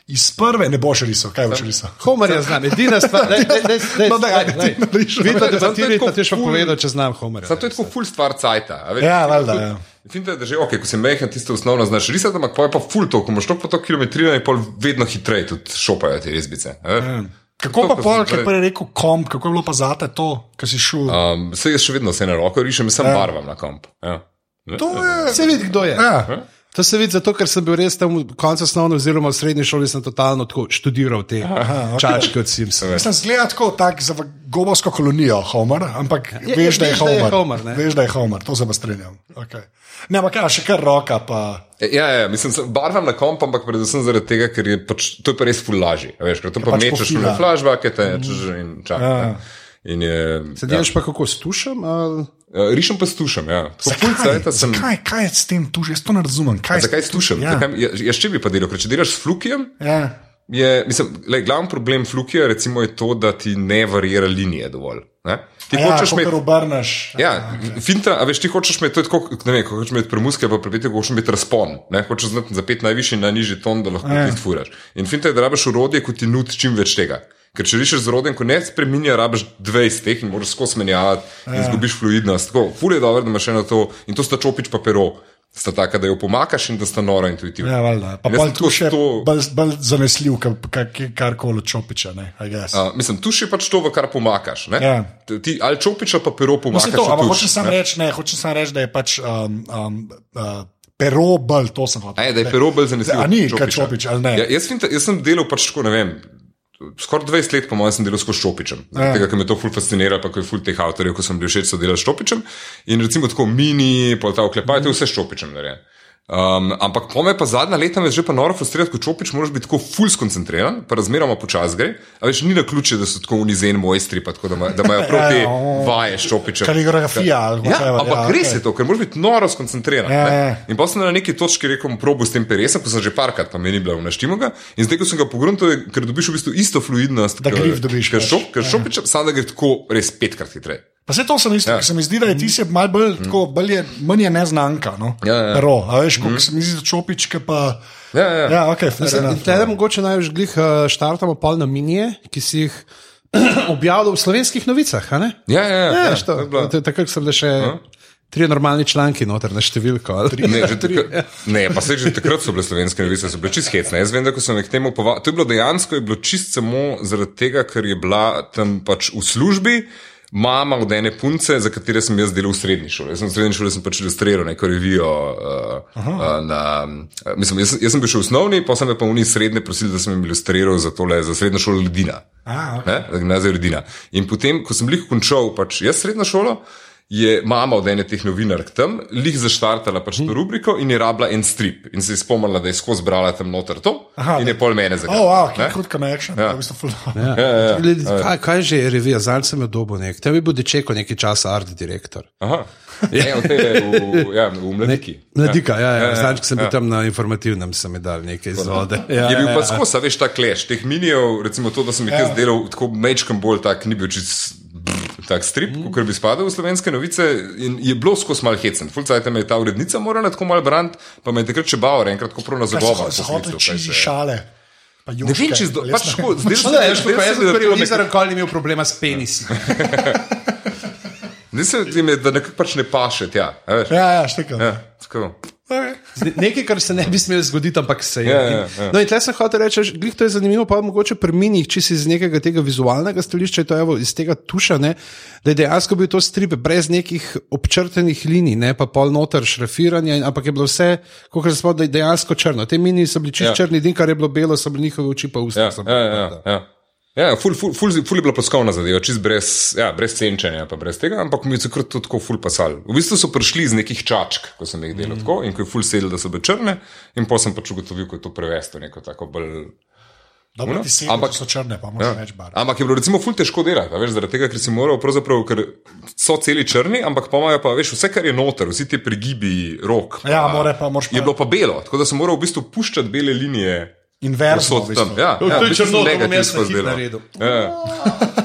Iz prve ne boš risal, kaj boš risal. Homer je znam, edina stvar, da No, daj, ajde, ti nariši. Vi to Samo to je debatirate, ti še pa ful- povedal, če znam Homerja. Zato je tako full stvar cajta. a veš, Ja, valjda, ja. Finte je, da že, ok, ko si mehen, tisto osnovno znaš risati, ampak pa je pa full to, ko imaš to po to kilometrino, je pol vedno hitreje tudi šopajo te rezbice. a veš. Kako pa To, ko pol, ki je prej- rekel komp, kako je bilo pa zate to, ki si šel? Um, se jaz še vedno vse na roko rišem, sem ja. barvam na komp. Ja. To je. Se vidi, kdo je. Ja. To se vidi zato, ker sem bil res tam v koncu osnovne oziroma v srednji šoli, sem totalno tako študiral te Aha, ok. čačke od Simpsona. Mislim, zgleda tako tak za gobovsko kolonijo, Homer, ampak je- ja, veš, da je veš, da je Homer. Homer, ne? veš, da je Homer, to se pa strinjam. Okay. Ne, ampak ja, še kar roka. Pa... Ja, ja, mislim, barvam na komp, ampak predvsem zaradi tega, ker je pač, to je pa res a Veš, ker to pa pač mečeš v flashbacke, te češ in čakaš. Ja. Ja. In je, Se delaš pa kako stušam? Ali... ja, rišem pa stušam, ja. Zakaj? sem. Zakaj? Kaj je s tem tu? Jaz to ne razumem. Kaj Zakaj stušam? Ja. Zakaj, ja, jaz če bi pa delal, ker če delaš s flukijem, Ja. je, mislim, lej, glavni problem flukija je to, da ti ne varira linije dovolj. Ne? Ti Ja, hočeš imeti. obrneš. Ja, okay. finta, a veš, ti hočeš imeti, to je tako, ne vem, ko hočeš imeti premuske, pa prepeti, hočeš imeti razpon, ne, hočeš znati za pet najvišji in najnižji ton, da lahko Ja. ti furaš. In finta je, da rabiš urodje, ko ti nudi čim več tega. Ker če rišeš z urodjem, ko ne spremenja, rabiš 20 teh in moraš skozi menjavati in Ja. izgubiš fluidnost. Tako, ful je dobro, da imaš eno to in to sta čopič pa pero. Sta taka, da jo pomakaš in da sta nora intuitivna. Ja, valjda. Pa sem tu še to- bolj, bolj zanesljiv, kar koli čopiča. Ne, I guess. Uh, mislim, tu še pač to, v kar pomakaš. ne. Ja. Ti ali čopič ali pa pero pomakaš. Mislim to, ampak hočem samo ne. reči, ne, hočem samo reči, da je pač um, um, uh, pero bolj, to sem hotel. A je, da je pero bolj zanesljiv. A ni, kot čopič, ali ne? Ja, jaz, jaz sem delal pač tako, ne vem. Skoraj 20 let, po mojem, sem delal s Šopičem. Ja. Tega, ker me to ful fascinira, pa ko je ful teh avtorjev, ko sem bil všeč, so delali s Šopičem. In recimo tako mini, pol ta oklepaj, to je vse s Šopičem narejen. Um, ampak po me pa zadnja leta me že pa noro frustrira, ko čopič moraš biti tako ful skoncentriran, pa razmeroma počas gre. A veš, ni na ključe, da so tako unizen mojstri, pa tako, da, ima, da imajo prav te Ja, o. vaje s Šopičem. Kaligrafija ali Ja, whatever, ampak ja, ja, res okej. je to, ker moraš biti noro skoncentriran. Ja, ja. In pa sem na neki točki rekel, probu s tem peresem, ko sem že parkrat, pa meni bilo naštimo ga. In zdaj, ko sem ga pogrunil, ker dobiš v bistvu isto fluidnost, Da grif dobiš, Ker, pač. šop, ker šopič, samo da gre tako res petkrat hitreje. Pa se to sem isto, ja. se mi zdi, da je ti se malo bolj, mm. tako, bolj je, manj je neznanka. No? Ja, ja. Ro, a veš, kot mm. se mi zdi, da čopičke pa. Ja, ja. Ja, ok, In tle mogoče največ glih uh, štartamo pol na minije, ki si jih objavil v slovenskih novicah. a ne? Ja, ja, ja, Ja, ja, Takrat so bile še tri normalni članki noter na številko. ali? Ne, že takrat, ne, pa se že takrat so bile slovenske novice, so bile čist hecne. Jaz vem, da ko sem jih temu povabil, to je bilo dejansko je bilo čist samo zaradi tega, ker je bila tam pač v službi. Mama od ene punce, za katere sem jaz delal v srednji šoli. Jaz sem v srednji šoli sem pač ilustriral neko revijo. Uh, uh, na, uh, mislim, jaz, jaz sem bil še v osnovni, pa sem pa v njih srednje prosil, da sem jim ilustriral za, tole, za srednjo šolo Ljudina. A, ok. Ne, za gimnazijo Ljudina. In potem, ko sem jih končal, pač jaz srednjo šolo, je mama od ene teh novinark tam lih zaštartala pač to rubriko in je rabila en strip. In se je spomnila, da je skozi brala tam noter to Aha, in je pol mene zagrabila. Oh, wow, ne. ki krut connection. Ja. Ja. V bistvu ful, Ja. ja, Glede, Kaj, kaj že je revija, zdaj sem jo dobil nek. Tebi bo dečeko nekaj časa art direktor. Aha. Ne, v, tej, v, ja, v mladiki. Mladika, ja, ja. ja, Zdaj, ko sem bil ja. tam na informativnem, sem dal nekaj iz vode. Ja, Je bil ja, pa skozi, veš, ta kleš, teh minijev, recimo to, da sem jih jaz delal tako mečkam bolj tak, ni bil čist tak strip, mm. kot bi spadal v slovenske novice in je bilo skozi mal hecen. Fulcajte me je ta urednica morala tako mal brant, pa me je takrat še bavor, enkrat ko prav na zagovor. Zahodne šale. Pa Ne vem, če juške, pač tako, zdaj No, da, jaz, jaz sem prvi organizar, nikoli ni imel problema s penisi. Zdaj se jim je, da nekako pač ne paše tja. Ja, ja, štekam. Ja, tako. Okay. Nekaj, kar se ne bi smelo zgoditi, ampak se je. Ja, ja, ja. No, in tle sem hotel reči, glih to je zanimivo, pa mogoče pri minih, če si iz nekega tega vizualnega stališča, to je iz tega tuša, ne, da je dejansko bil to strip brez nekih občrtenih linij, ne pa pol noter šrafiranja, in- ampak je bilo vse, kot se spomnim, dejansko črno. Te mini so bili čist Ja. ja. črni, din, kar je bilo belo, so bili njihove oči pa usta. Ja, so ja, bila ja, ja. Ful, ful, ful, ful je bila ploskovna zadeva, čist brez, ja, brez senčenja, pa brez tega, ampak mi je takrat to tako ful pasal. V bistvu so prišli iz nekih čačk, ko sem jih delal mm. tako in ko je ful sedel, da so bile črne, in potem sem pač ugotovil, kako je to prevesti v neko tako bolj. Dobro, Ono, ti sedem, ampak- so črne, pa moraš ja. več bar. Ampak je bilo recimo ful težko delati, veš, zaradi tega, ker si moral, pravzaprav, ker so celi črni, ampak pa imajo pa, veš, vse, kar je noter, vsi ti pregibi rok. Ja, more pa, moraš pa- Je bilo pa belo, tako da sem moral v bistvu puščati bele linije. Inverzno. Povsod v bistvu. ja, To- ja, to je črno, to bom jaz naredil. Ja.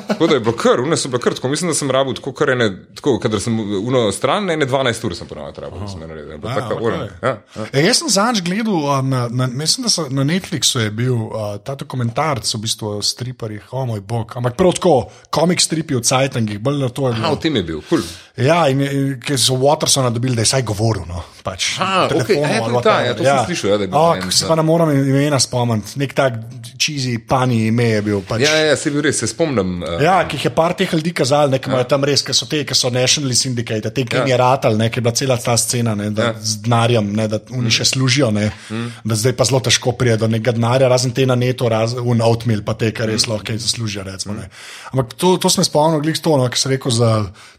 Tako da je bilo kar, une so bile kar, tako mislim, da sem rabil tako kar ene, tako, kadar sem uno stran, ene 12 ur sem ponovno rabil, da sem naredil. Je bila A, taka ok. ura, Ja, ja. E, jaz sem zadnjič gledal, a, na, na, mislim, da so, na Netflixu je bil a, ta dokumentarc v bistvu o striparjih, o moj bog, ampak prav tako, komik stripi v Cajtangih, bolj na to je A, bilo. v tem je bil, kul. Ja, in, in ker so Watersona dobili, da je saj govoril. No, pač, A, na telefonu okej, a je ali to ta, ja, to sem slišal, ja, da je bil O, en, se ja. pa ne morem imena spomniti, nek tak čizi pani ime je bil. Pač. Ja, ja, se bil res, se spomnim. Uh, Ja, ki jih je par teh ljudi kazali, nekaj imajo tam res, ki so te, ki so National Syndicate, te, ki jim je ratal, ne, ki je bila cela ta scena, ne, da, Ja. ja. z denarjem, ne, da oni še služijo, ne, mm. da zdaj pa zelo težko pride do nekega denarja, razen te na neto, razen un outmill, pa te, kar res lahko kaj zaslužijo. Recimo, ne. Ampak to, to sem spomnil, glih to, no, ki sem rekel za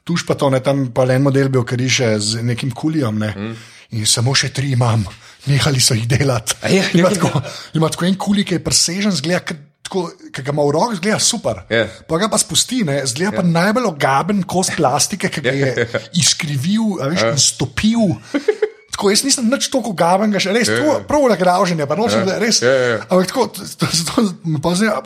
tuš pa to, ne, tam pa en model bil, ki riše z nekim kulijom, ne, mm. in samo še tri imam, nehali so jih delati. Ja, ima, ja, ja. tako, ima tako en kulik, ki je presežen, zgleda, ki ga ima v rokah, zgleda super. Ja. Pa ga pa spusti, ne, zgleda pa najbolj ogaben kos plastike, ki ga je izkrivil, veš, in stopil. Tako, jaz nisem nič tako gaben, še res, yeah. prav nagraženje, pa nočem, da res. Ja, ja. Ampak tako, to, to, to, zdaj, a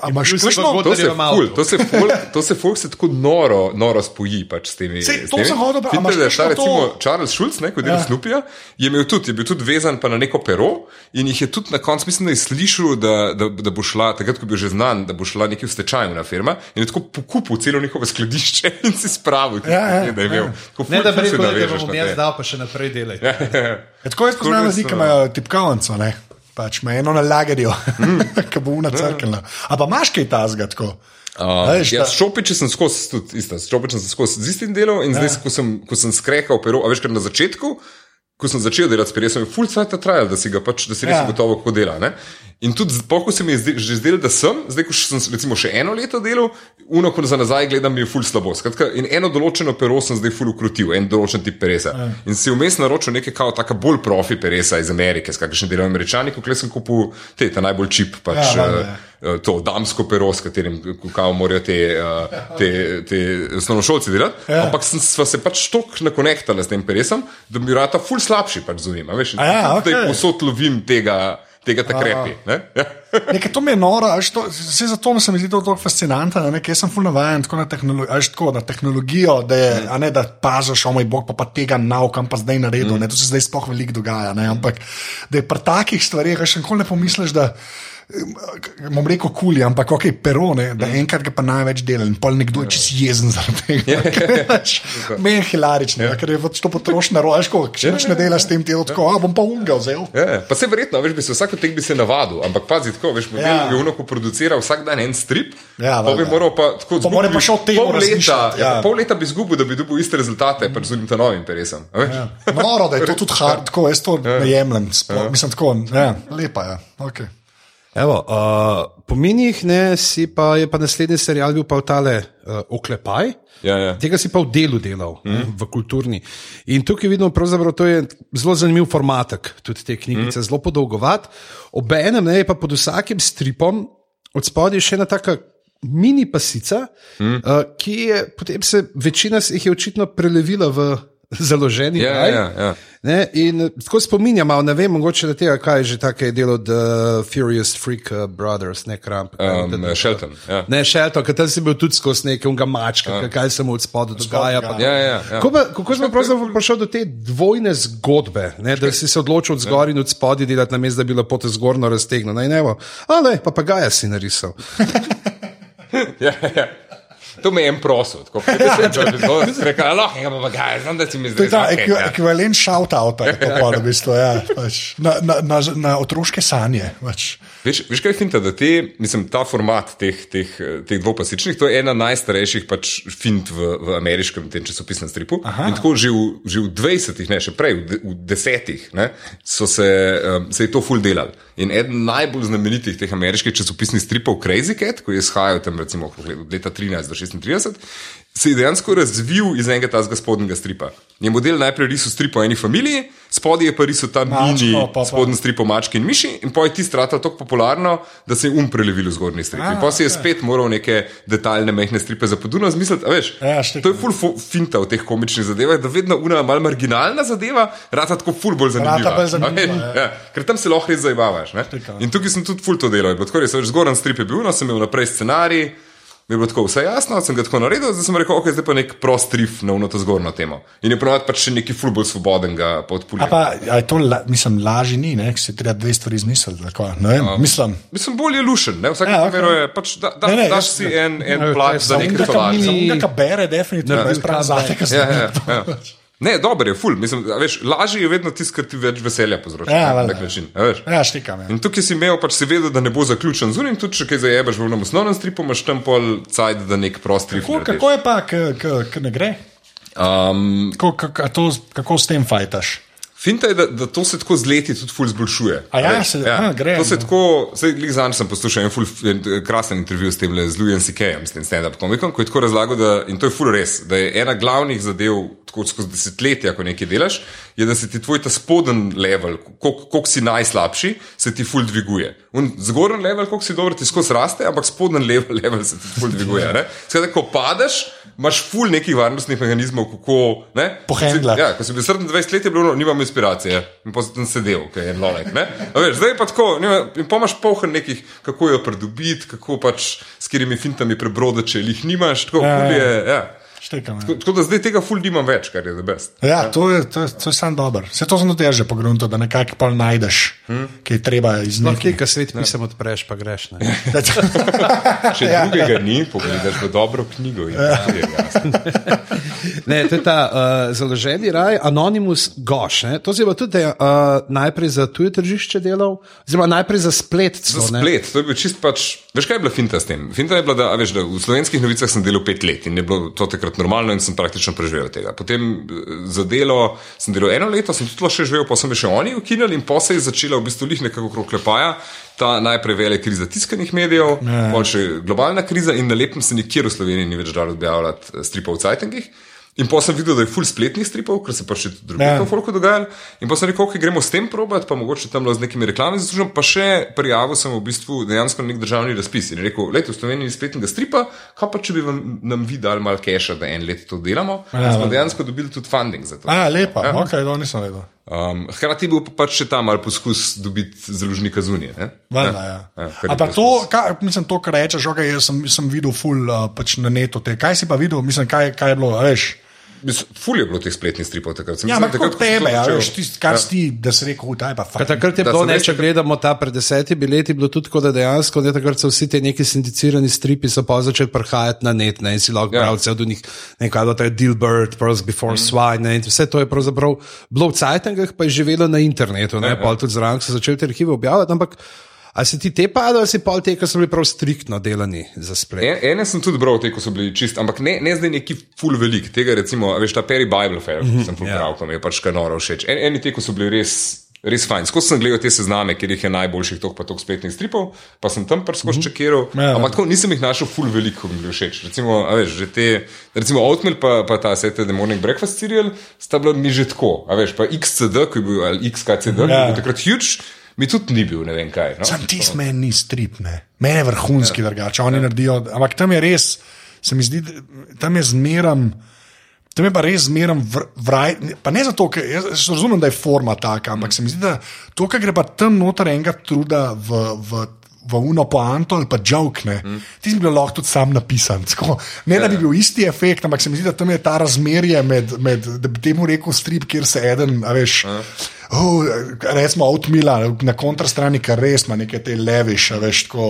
a imaš kakšno? To se, ful, to, se ful, to se folk se tako noro, noro spoji pač s temi. Sej, to sem hotel pa- a Vidite, imaš da je recimo, Charles Schulz, ne, ko dela Ja. ja. Snupija, je imel tudi, je bil tudi vezan pa na neko pero in jih je tudi na koncu, mislim, da je slišal, da, da, da bo šla, takrat, ko je bil že znan, da bo šla neki v stečajna firma in je tako pokupil celo njihovo skladišče in si spravil, Ja, ja, da je imel. Tako Ne, ful- da ful bi rekel, da bom na jaz dal, pa še naprej delaj. Ja, tako jaz poznam ljudi, ki imajo tipkavnico, ne. Pač me eno nalagarjo, mm. ki bo una crkvena. A pa imaš kaj tazga tako? Uh, Veš, ja, s Šopičem sem skozi, tudi isto, s Šopičem sem skozi z istim delom in zdaj, ko sem, ko sem skrehal pero, a veš, ker na začetku, ko sem začel delati s perjem, sem full cajt trajal, da si ga pač, da si res Ja. ja. gotovo, kako dela. Ne? In tudi, poko se mi je zdel, že zdelo, da sem, zdaj, ko sem recimo še eno leto delal, uno, ko za nazaj gledam, mi je full slabo. Skratka, in eno določeno pero sem zdaj full ukrutil, en določen tip peresa. Ja. In si vmes naročil nekaj kao taka bolj profi peresa iz Amerike, s kakšnim delom američani, ko sem kupil te, ta najbolj čip, pač. Ja, valjda, Ja, eh, to damsko pero, s katerim kao morajo te, eh, te, te osnovnošolci delati. Ja. Ampak sem, se pač tok nakonektala s tem peresom, da bi rata ful slabši pač z njima. Veš, A ja, da okej. posod lovim tega. Tega ta krepi. Ne? Ja. Nekaj to mi je noro, to, vse zato se mi zdi to tako fascinantno. ne, Ker sem fulno navaden tako na, tehnolo až tako na tehnologijo, da, je, a ne, da paziš, o moj bog, pa, pa tega naukam, pa zdaj naredil. Mm. Ne, to se zdaj sploh veliko dogaja. Ne, ampak da je pri takih stvareh, še nikoli ne pomisliš, da. eh, Bom rekel, kuli, ampak ok, perone, da enkrat ga pa največ dela in pol nekdo je čist jezen zaradi tega. Meni je hilarično, ja. ker je pač to potrošna rožko, če več ne delaš s tem, ti je tako, a bom pa unga vzel. Ja, pa se verjetno, veš, bi se vsak od teh bi se navadil, ampak pazi tako, veš, Ja. ja. je unoko producira vsak dan en strip, Ja, pa bi moral pa tako Pa mora pa tem pol leta, ja. ja. pol leta bi izgubil, da bi dobil iste rezultate, pač z unim ta novim veš. Ja. Noro, da je to tudi hard, tako jaz to ne jemljem. Mislim, tako, ja, lepa je. Okay. Evo, uh, po minjih ne, si pa, je pa naslednji serial bil pa v tale uh, Oklepaj. Ja, ja. Tega si pa v delu delal, mm. v kulturni. In tukaj vidimo, da to je zelo zanimiv formatek, tudi te knjige, mm. zelo podolgovat. Obenem ne, je pa pod vsakim stripom od spodaj še ena taka mini pasica, mm. uh, ki je potem se večina jih je očitno prelevila v založeni Ja, raj. ja, ja. Ne, in eh, tako spominjam, ne vem, mogoče da tega, kaj je že tako je delo The Furious Freak uh, Brothers, ne Kramp. Um, Shelton. Ja. Ne, Shelton, ker tam si bil tudi skozi nekega mačka, ja. kaj se mu od spodu dogaja. pa- Ja, ja, ja. Kako, pa, kako smo pravzaprav prišli do te dvojne zgodbe, ne, da si se odločil od zgoraj in od spodaj delati, namesto da bi bilo potem zgorno raztegnjeno? Naj ne bo. Ale, papagaja si narisal. Ja, ja. To me je en prosil, tako da sem rekel, lahko ga pa ga, znam, da si mi To je zdaj ta ekvi, ekvivalent shout-outa, je to pa, v bistvu, ja, pač, na, na, na, na otroške sanje. Pač. Veš, veš kaj je finta, da te, mislim, ta format teh, teh, eh, teh dvopasičnih, to je ena najstarejših pač fint v, v ameriškem tem časopisnem stripu. Aha. In tako že v, že v 20-ih, ne še prej, v, v 10-ih, ne, so se, um, se je to full delal. In eden najbolj znamenitih teh ameriških časopisnih stripov, Crazy Cat, ko je izhajal tam recimo od leta 13 do 36, se je dejansko razvil iz enega tazga spodnjega stripa. Je model najprej risal strip o eni familiji, spodaj je pa risal ta Mačko, mini pa- pa- spodnji strip o mački in miši, in pa je ti strata tako popularno, da se je um prelevil v zgornji strip. In pa si je spet moral neke detaljne, mehne stripe za podunjo zmisliti. a Veš, Ja, štekam. to je full finta v teh komičnih zadevah, da vedno una mal marginalna zadeva, rata tako full bolj zanimiva. Bolj zanimiva, A ja. Ja, ker tam se lahko res zabavaš. In tukaj sem tudi full to delal. Tako res, zgoren strip je bil, no sem imel naprej scenarij. Mi je bilo tako vse jasno, sem ga tako naredil, zdaj sem rekel, ok, zdaj pa nek prost rif na uno to zgornjo temo. In je ponovadi pač še neki ful bolj svoboden ga pa A odpulja. pa, a je to, la, mislim, lažje ni, ne, si treba dve stvari izmisliti. tako, Ne vem, mislim. Mislim, bolj je lušen, ne? v vsakem Ja, ja, ok. primeru je pač, da, da, Ne, ne, daš jaz- si en, en Ja, plat to je za samo nekaj nekaj tolažja. mini- Za unga, ki bere, definitivno, Ne, jaz pravim zate, ker sem. Ne, dober je, ful. Mislim, veš, lažje je vedno tisto, kar ti več veselja povzroča. Ja, na nek način. Ja, štikam. Ja. In tukaj si imel, pač si vedel, da ne bo zaključen z unim, tudi če kaj zajebeš v enem osnovnem stripu, imaš tam pol cajt, da nek prost strip. Kako, kako je pa, ki ne gre? Um, Kako, kako, to, kako s tem fajtaš? Finta je, da, da to se tako z leti tudi ful zboljšuje. A ja, se- a, gre, To se no. tako, zdaj glih zanj sem poslušal en, ful, en eh, krasen intervju s tem z Louis C.K.jem, s tem stand-up komikom, ko je tako razlagal, da, in to je ful res, da je ena glavnih zadev, tako skozi desetletja, ko nekaj delaš, je, da se ti tvoj ta spoden level, koliko si najslabši, se ti ful dviguje. Zgoren level, koliko si dober, ti skozi raste, ampak spoden level, level se ti ful dviguje. Skratka, ko padeš, imaš ful nekih varnostnih mehanizmov, kako. ne, Pohendlati. Ja, ko sem bil 27 let, je bilo, nimam inspiracije. In pa sem sedel, ker je lolek. Veš, zdaj je pa tako, imaš polhen nekih, kako jo pridobiti, kako pač s katerimi fintami prebrodati, če jih nimaš. Tako, Ja, ful ja. je, ja. Štikam. Ja. Tako, tako da zdaj tega ful nimam več, kar je za best. Ja, to je, to je, to je sam dober. Vse to sem tudi že pogrunil, da nekako pa najdeš, hmm. ki je treba iz No, nekaj. ki ga svet pisem odpreš, pa greš. Ne? Če ja, drugega ni, pogledaš v dobro knjigo. In ja. je. Ne, to je ta uh, založeni raj, Anonymous Goš. Ne? To je bilo tudi uh, najprej za tuje tržišče delal, oziroma najprej za splet. Za Celo, ne? splet, to je bil čist pač. Veš, kaj je bila finta s tem? Finta je bila, da, a veš, da v slovenskih novicah sem delal pet let in je bilo to takrat normalno in sem praktično preživel tega. Potem eh, za delo sem delal eno leto, sem tudi še živel, pa so me še oni ukinili in pa se je začela v bistvu lih nekako okrog klepaja. Ta najprej velika kriza tiskanih medijev, potem še globalna kriza, in na lepem se nikjer v Sloveniji ni več dalo objavljati eh, stripov v Cajtengih. In pa sem videl, da je full spletnih stripov, ker se pa še drugi Ja. ja. folku dogajalo. In pa sem rekel, ok, gremo s tem probati, pa mogoče tam z nekimi reklamami zaslužim. Pa še prijavil sem v bistvu dejansko nek državni razpis. In rekel, lejte, v Sloveniji ni spletnega stripa, kaj pa če bi vam, nam vi dali malo keša, da en let to delamo. Ja, Ja, smo ja. dejansko dobili tudi funding za to. A, lepa, ja. ok, to nisem vedel. Um, hkrati je bil pa pač še tam ali poskus dobiti založnika zunije. Valjda, ja. Ja, je Ampak to, kar, mislim, to, kar rečeš, okay, jaz sem, sem videl ful uh, pač na netu. Te. Kaj si pa videl, mislim, kaj, kaj je bilo, veš? Mislim, Ful je bilo teh spletnih stripov takrat. Sem Ja, ampak kot tebe, a začel- veš, tist, kar si ti, da si rekel, da je pa fajn. takrat je bilo, ne, če gledamo ta pred desetimi leti, bilo tudi tako, da dejansko ne, takrat so vsi ti neki sindicirani stripi so pa začeli prihajati na net ne, in si lahko Ja. bral vse od njih, nekaj do tega Dilbert, Pearls Before mm. Swine ne, in vse to je pravzaprav bilo v Cajtangah, pa je živelo na internetu, ne, Ja, ja. pa tudi zraven so začeli te arhive objavljati, ampak a si ti te padali, ali si pol te, ki so bili prav striktno delani za splet? En, ene sem tudi bral, te, ko so bili čist, ampak ne, ne zdaj neki full velik. Tega, recimo, a veš, ta Perry Bible Fair, ki sem ja. prebral, ko mi je pač kaj noro všeč. En, eni te, ko so bili res. Res fajn. Skozi sem gledal te sezname, kjer jih je najboljših, toliko pa toliko spletnih stripov, pa sem tam prsko čekiral. Ja. Ampak tako nisem jih našel full veliko, ko mi je bil všeč. Recimo, a veš, že te, recimo Oatmeal pa, pa ta Saturday Morning Breakfast serial sta bila mi že tako. A veš, pa XCD, ki je bil, ali XKCD, ki je Ja. bil takrat huge, mi tudi ni bil, ne vem kaj. No? Sam ti meni ni strip, ne. meni je vrhunski ja. drugače, oni ja. naredijo, ampak tam je res, se mi zdi, tam je zmeram. Tam je pa res zmeraj vraj. Pa ne zato, ker jaz razumem, da je forma taka, ampak se mi zdi, da to, kar gre pa tam noter enega truda v. v V uno poanto ali pa žovkne. Mm. Ti bi bil lahko tudi sam napisan. Tako, ne, da bi bil isti efekt, ampak se mi zdi, da tam je ta razmerje med, med da bi temu rekel strip, kjer se eden, a veš. Oh, recimo, Outmila na kontrastrani, kar res ima neke te leviš, veš, tako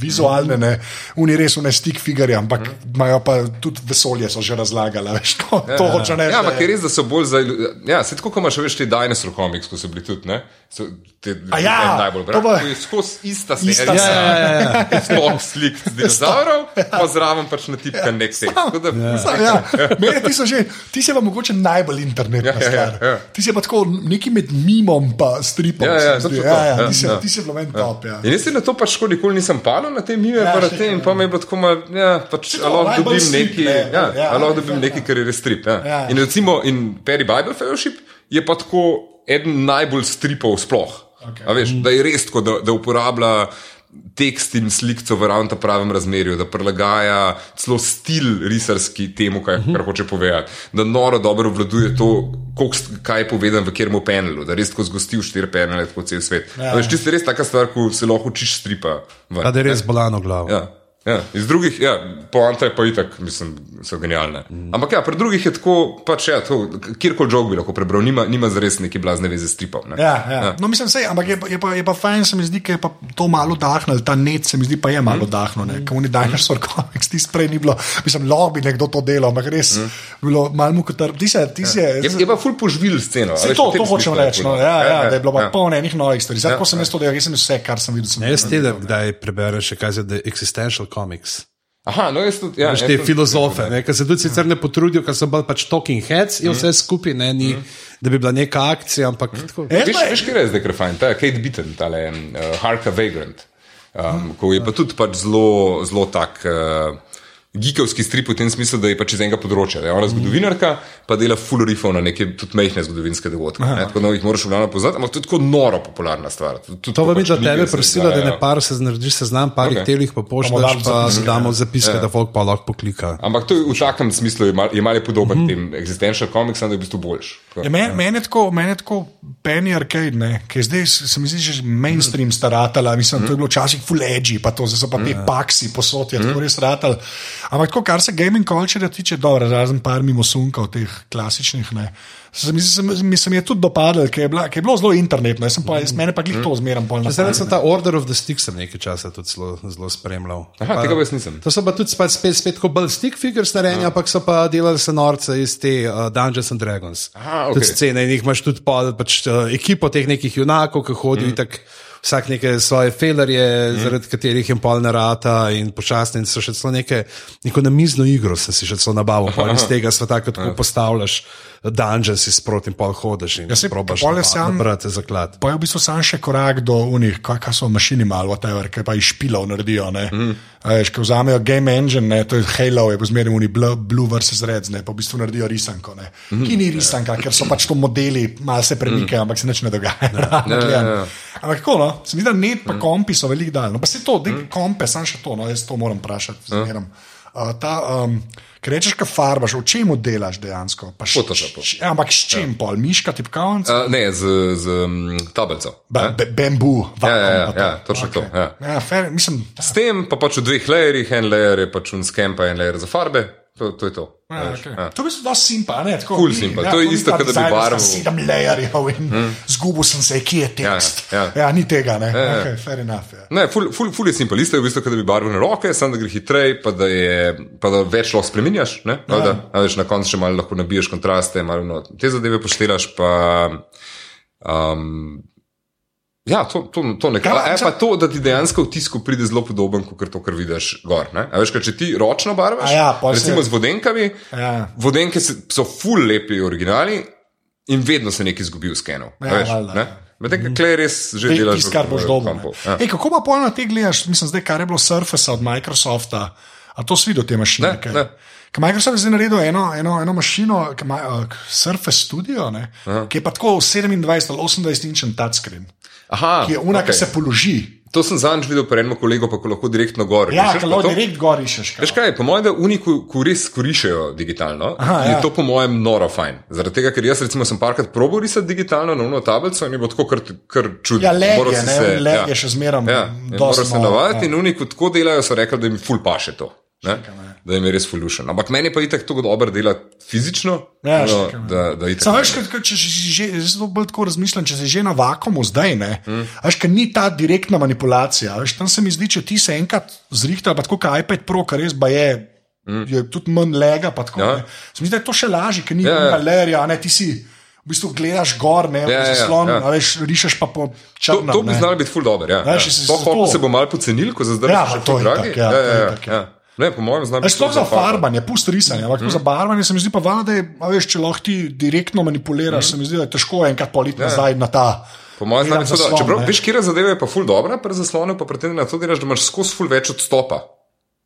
vizualne, ne, oni res ne stik figure, ampak imajo pa tudi vesolje, so že razlagali, veš, to, to hoče reči. Ja, ampak je- res, da so bolj za. Ja, se tako, kot imaš veš, te dinosaur komiks, ko so bili tudi, ne? So, te, A ja, najbolj brali. pa- skozi ista serija. serija. Ja, ja, ja. Sploh slik z dinozaurov, pa zraven pač na tipka nek tekst. Tako da- Ja, meni ti so že, ti si pa mogoče najbolj internetna Ja, ja, stvar. ja. Ti si pa tako neki med mimom in stripom. Ja, ja, se točno ja, to, ja, ja, ti si- ja. ti si bilo meni top. Ja. In jaz se na to pač nikoli nisem palil na te mime, Ja, ja, še te, in kaj, pa mi je bilo tako malo, ja, pač, lahko dobim strip, nekaj, ne, ja, ja, a lahko ja, dobim ja. nekaj, kar je res strip. Ja. Ja. In recimo, in Perry Bible Fellowship je pa tako eden najbolj stripov sploh. Okej. A Veš, da je res tako, da, da uporablja tekst in sliko v ravno pravem razmerju, da prilagaja celo stil risarski temu, kaj, kar hoče povedati, da noro dobro obvladuje to, koliko kaj je povedano v kjermu panelu, da res tako zgosti v štiri panele po cel svet. Ja. Veš, čisto res taka stvar, ko se lahko učiš stripa. ven. Da je res bolano glavo. Ja. Ja, iz drugih, ja, poanta je pa itak, mislim, so genialne. Ampak ja, pri drugih je tako, pač ja, to, kjerkoli žog bi lahko prebral, nima, nima zares neki blazne veze s tripom. Ne? Ja, ja. ja. No, mislim, sej, ampak je, je, pa, je pa fajn, se mi zdi, ker je pa to malo dahnilo, ta net se mi zdi, pa je malo Mhm. dahnilo. Mm. Kot oni dinosaur komiks, ti prej ni bilo, mislim, bi nekdo to delal, ampak res mm. bilo malo mu kot ti se. Ti se Mhm. Ja. Je, je pa ful poživil sceno. Se to, to hočem je reči, no, ja, ja, ja, da je bilo ja. polno enih novih stvari. Zdaj, Ja, ko sem jaz to delal, jaz sem vse, kar sem videl. Sem Ne, jaz te, da kdaj prebereš, še kaj za The Existential Comics. Aha, no, jaz tudi. Ja, Veš, te tudi- filozofe, ne, ki se tudi sicer ne potrudijo, ker so bolj pač talking heads in vse skupaj, ne, ni, da bi bila neka akcija, ampak tako. E, Veš, veš, kaj je zdaj, ker je fajn, ta Kate Beaton, ta uh, Harka Vagrant, um, ko je pa tudi pač zelo, zelo tak. Uh, Gigovski strip v tem smislu, da je pač iz enega področja. Da je ona zgodovinarka, pa dela full rifov na neke tudi mehne zgodovinske dogodke. Ne, tako da jih moraš v glavnem poznati, ampak to je tako noro popularna stvar. Tudi To je pač za tebe prosila, da ne par se narediš seznam, parih Ok. okay. telih pa pošljaš, pa damo zapiske, Ja. da folk pa lahko poklika. Ampak to je v takem smislu je mal, je mal je podoben mm -hmm. tem existential komiksom, da je v bistvu boljši. Tako. Ja, Meni men je tako, men je tako Penny Arcade, ne, ki je zdaj, se mi zdi, že mainstream staratala. Mislim, to je bilo včasih full edgy, pa to, zdaj so pa te paksi posod, je tako res ratal. Ampak tako, kar se gaming culture tiče, dobro, razen par mimo sunkov, teh klasičnih, ne. Se mi, se, mi se mi je tudi dopadlo, ker je, bila- ker je bilo zelo internetno, jaz sem pa, jaz, mene pa glih to zmeram pol na Zdaj sem ta Order of the Stick sem nekaj časa tudi zelo, zelo spremljal. Aha, Pa- tega pa jaz nisem. To so pa tudi spet, spet, spet kot bolj stick figures narejeni, ampak so pa delali se norce iz te uh, Dungeons and Dragons. Aha, ok. Tudi scene in jih imaš tudi pol, pač, uh, ekipo teh nekih junakov, ki hodijo mm. tak. Vsak neke svoje felerje, mm. zaradi katerih je pol narata in počasni, in so še celo neke, neko namizno igro, sem si še celo nabavil, pol iz tega sveta, ko tako postavljaš dungeons in sproti in pol hodiš in Ja, saj, probaš nabrati zaklad. Pa je v bistvu sam še korak do unih, kaj, kaj so mašini malo, whatever, ki pa iz špilov naredijo. Mm. Veš, ko vzamejo game engine, ne, to je Halo, je pozmeraj uni Blue, Blue vs. Red, ne, pa v bistvu naredijo risanko. Ne, mm. Ki ni risanka, ker so pač to modeli, malo se premikajo, mm. ampak se nič ne dogaja. Ja, ja, ja. Ampak tako, no, se mi da net pa kompi so veliko dal. No, pa se to, mm. kompe, sam še to, no, jaz to moram vprašati. zmeram. Uh, ta, um, Ker rečeš, kaj farbaš, v čemu delaš dejansko? Photoshopu. š- Ampak s čim pol, miška, tipkovnica? Uh, ne, z, z um, tabelco. Ba- be- Bambu, Ja, ja, ja, ja, točno to, ja. Ja, fair, mislim, S tem pa pač v dveh lajerjih, en lajer je pač un skem, pa en lajer za farbe, to, to je to. Ja, veš, okay. ja. To v bistvu dosti simpa, ne? Tako, Ful ni- simpa. ja, To je ni isto, kot da bi sta Sedem layerjev in mm. zgubil sem se, kje je tekst. Ja, ja. ja ni tega, ne. Ja, okay, fair enough. Ja. Ne, ful, ful, ful je simpel. Isto je v bistvu, kot da bi barvne roke, samo da gre hitreje, pa da, je, pa da več lahko spremenjaš. Ne? Ja. Da, a veš, na koncu še malo lahko nabiješ kontraste, malo no, te zadeve poštelaš. Pa, um, ja, to, to, to nekaj. Ja, če- pa to, da ti dejansko v tisku pride zelo podoben, kot to, kar vidiš gor. Veš, kaj, če ti ročno barvaš, ja, pol se- recimo z vodenkami, Ja. vodenke so ful lepi originali in vedno se nekaj izgubi v skenu. Ja, veš, valjda, ne? ja. Medtem, ko klej res že delaš. Tisto, kar boš dobil. Ja. Ej, kako pa pol na te gledaš, mislim, zdaj, kar je bilo Surface od Microsofta, a to si videl te mašine? Ne, kaj? ne. Ker Microsoft je zdaj naredil eno, eno, eno mašino, ima uh, Surface Studio, ne, ki je pa tako 27 ali 28 inčen touchscreen, Aha, ki je una, okay. ki se položi. To sem zadnjič videl pri enem kolegu, pa ko lahko direktno gor. Ja, pa lahko direkt gor iščeš. Veš kaj, po mojem, da uniku, ko res koriščejo digitalno, Aha, je ja. to po mojem noro fajn. Zaradi tega, ker jaz recimo sem parkrat probal risati digitalno na uno tablico in je bilo tako kar, kar čudno. Ja, Moral je, si ne, leg je še zmeraj Ja, moraš se navaditi in uniku tako delajo, so rekli, da jim ful paše to. Ne? Da je res fulušen. Ampak meni pa itak tako dobro dela fizično, Ja, no, štekam, ja. da, da itak. Sam veš, kad, če že, zelo bolj tako razmišljam, če si že na vakumu zdaj, ne, mm. veš, ker ni ta direktna manipulacija. Veš, tam se mi zdi, če ti se enkrat zrihta, pa tako kot iPad Pro, kar res ba je, mm. je tudi manj lega, pa tako. Ja. Ja. Mi zdi, da je to še lažje, ker ni Ja, ja, ja. galerija, ne, ti si. V bistvu gledaš gor, ne, Ja, ja, ja, zaslon, ja. ja. Veš, rišeš pa po To, črnem. to bi ne. znalo biti ful dobro. Ja. Ja. To to- se bo malo pocenil, ko za zdaj Ja, še to je dragi. itak, ja, ja, to je ja, ja, ja. Ja. Ne, po mojem Veš, sploh za farbanje, pust risanje, ampak mm. za barvanje se mi zdi pa valjda, da je, a veš, če lahko ti direktno manipuliraš, mm. se mi zdi, da je težko enkrat politi nazaj na ta. Po mojem znanju, zaslon, čeprav ne. veš, kje zadeva je pa ful dobra, pri zaslonu pa da na to da imaš skozi ful več odstopa.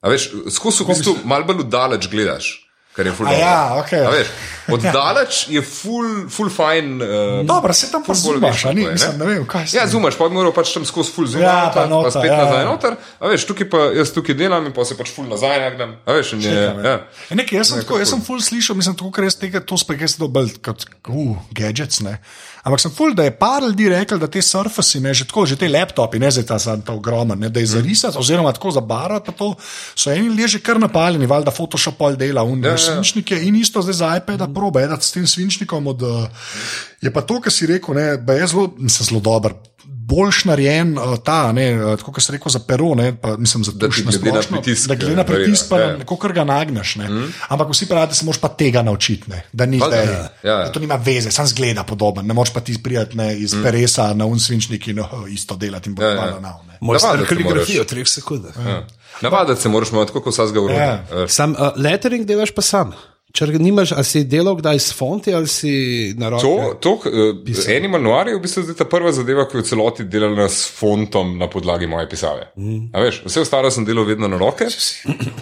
A veš, skozi v bistvu malo bolj daleč gledaš. Kar je ful ja, okej. A veš, Od daleč je ful, ful fajn. Uh, Dobro, se tam pa zumaš, ni, ne? mislim, ne vem, kaj se. Ja, zumaš, pa bi moral pač tam skozi ful zumati, Ja, pa noter, pa spet ja, nazaj ja. noter. A veš, tukaj pa jaz tukaj delam in pa se pač ful nazaj nagnem. A veš, in je, ja. E, nekaj, jaz sem, tako, jaz sem ful slišal, mislim, tako, ker jaz tega to spet bolj kot uh, gadgets. Ne. Ampak sem ful, da je par ljudi rekel, da te surface, ne, že tako, že te laptopi, ne zdaj ta, ta, ta ogromen, ne, da je zarisati, oziroma tako zabarvati, pa to so eni ljudje že kar napaljeni, valjda Photoshop pol dela, un, ja, ja. Svinčnike in isto zdaj za iPad, proba, edati s tem svinčnikom. Od, uh, je pa to, kar si rekel, ne, da je zelo, zelo dober. Boljš narejen uh, ta, ne, uh, tako kot si rekel, za pero, ne, pa, mislim, za Da ti na glede na pritisk, da glede na eh, pritisk, pa ja. na kako ga nagneš. Mm. Ampak vsi pravijo, da se moraš pa tega naučiti, ne? da ni zdaj. ja, ja. Da to nima veze, sam zgleda podoben. Ne moreš pa ti prijeti ne, iz mm. Peresa na unsvinčnik in oh, isto delati in bo Ja, ja. nav. ne. Se moraš. v treh sekundah. Ja. Navaditi se moraš, tako kot vsakega urodja. Ja. Sam uh, lettering delaš pa sam. Če nimaš, ali si delal kdaj s fonti ali si na roke? To, to uh, Animal Noir je v bistvu ta prva zadeva, ki je v celoti delala s fontom na podlagi moje pisave. Mm. Veš, vse ostalo sem delal vedno na roke,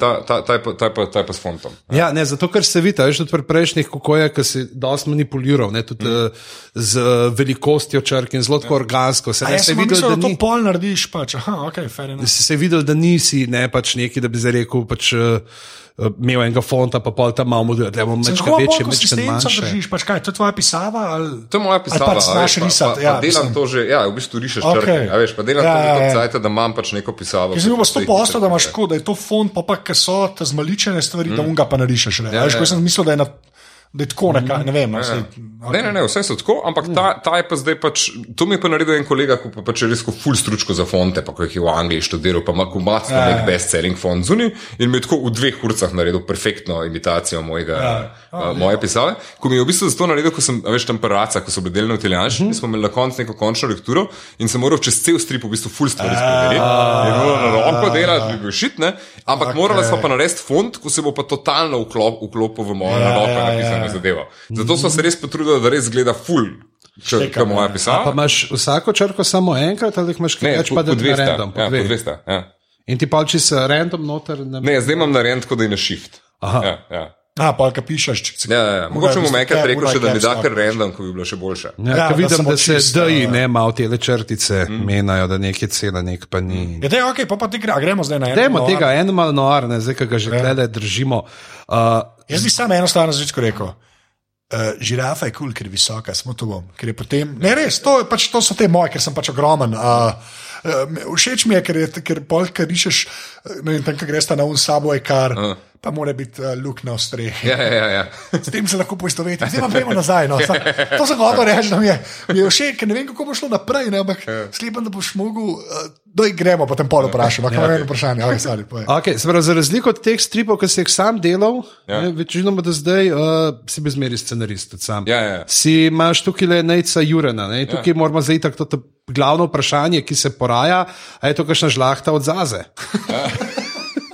ta, ta, ta, je pa, ta, je pa, ta je pa s fontom. Ja, ne, zato ker se vidi, veš, tudi pri prejšnjih, kako je, ki si dosti manipuliral, ne, tudi mm. z uh, velikostjo črk in zelo tako organsko. Se, A ne, se videl, mislil, da da to ni. pol narediš, pač. Aha, ok, fair enough. Si se je videl, da nisi ne, pač neki, da bi zdaj rekel, pač, uh, imel enega fonta, pa pol tam malo model, da mečka kako večje, konsistenco manjše. držiš, pač kaj, to je tvoja pisava? Ali... To je moja pisava, pač znaš veš, pa, risati, pa, ja, delam mislim. to že, ja, v bistvu rišeš Okej. črke, a veš, pa delam Ja, to že ja, tako ja. cajt, da imam pač neko pisavo. Sto ki- posto, da imaš Ja. tako, da je to fond, pa pa ker so te zmaličene stvari, mm. da unga pa narišeš. Ne, Ja, ja, veš, ja. ko sem mislil, da je, na, da je tako, neka, ne vem. Ja. Sej, Ne, ne, ne, vse so tako, ampak ta, ta je pa zdaj pač, to mi je pa naredil en kolega, ki pa pač je res full stručko za fonte, pa ko jih je v Angliji študiral, pa ima kumac na Ja, nek ja. best-selling font zunaj in mi je tako v dveh urcah naredil perfektno imitacijo mojega, Ja. ja. uh, moje pisave. Ko mi je v bistvu zato naredil, ko sem, a veš, tam paraca, ko so bili delno italijanščini, uh -huh. smo imeli na koncu neko končno lekturo in sem moral čez cel strip v bistvu full stvari spremeniti. Je bilo na roko delati, bi bil šit, ne? Ampak okay. morala smo pa narediti font, ko se bo pa totalno vklop, vklopil v mojo Ja, ja, roko ja, napisano ja. Zadevo. Zato smo se res potrudili, da res gleda full. Če je moja ja. Pa imaš vsako črko samo enkrat, ali imaš kaj več, po, pa da po 200. random. Po Ja, po dve. 200 ja. In ti pa če se random noter. Ne, Ne, zdaj imam narejen tako, da je na shift. Aha. Ja, ja. A, pa kaj pišeš, če si Ja, ja, ja. Mogoče mu enkrat rekel, še, da mi da kar random, ko bi bilo še boljše. Ja, Ja, ja, da vidim, samo da se zdaj ja. ne malo te črtice mm. menjajo, da nekje cela nek pa ni. Ja, dej, okay, pa, pa te gre, gremo zdaj na eno. Noir. tega Animal Noir, ne, zdaj, ki ga že Ja. tle držimo. Uh, Jaz bi samo eno stvar na začetku rekel. Uh, žirafa je kul, cool, ker je visoka, samo to bom. Ker je potem, ne res, to, pač, to so te moje, ker sem pač ogromen. Uh, uh, všeč mi je, ker, je, ker pol, kar rišeš, eh, ne vem, tam, ko greš na un sabo, je kar, uh. Pa mora biti uh, luk na strehi. Ja, ja, ja. S tem se lahko poistovetim. Zdaj pa gremo nazaj. No. Sam, to sem hotel reči, da mi je, mi je všeč, ker ne vem, kako bo šlo naprej. Ne, ampak sklepam, da boš mogel, uh, da gremo, potem pol vprašam. Kaj je eno vprašanje? Okay, sorry, okay, pravi, za razliko od teh stripov, ki si jih sam delal, Ja. ja. večinoma do zdaj uh, si bil zmeri scenarist. Sam. Ja, ja. Si imaš tukaj le Nejca Jurena. Ne? Tukaj ja. moramo zdaj tako to glavno vprašanje, ki se poraja, a je to kakšna žlahta od zaze.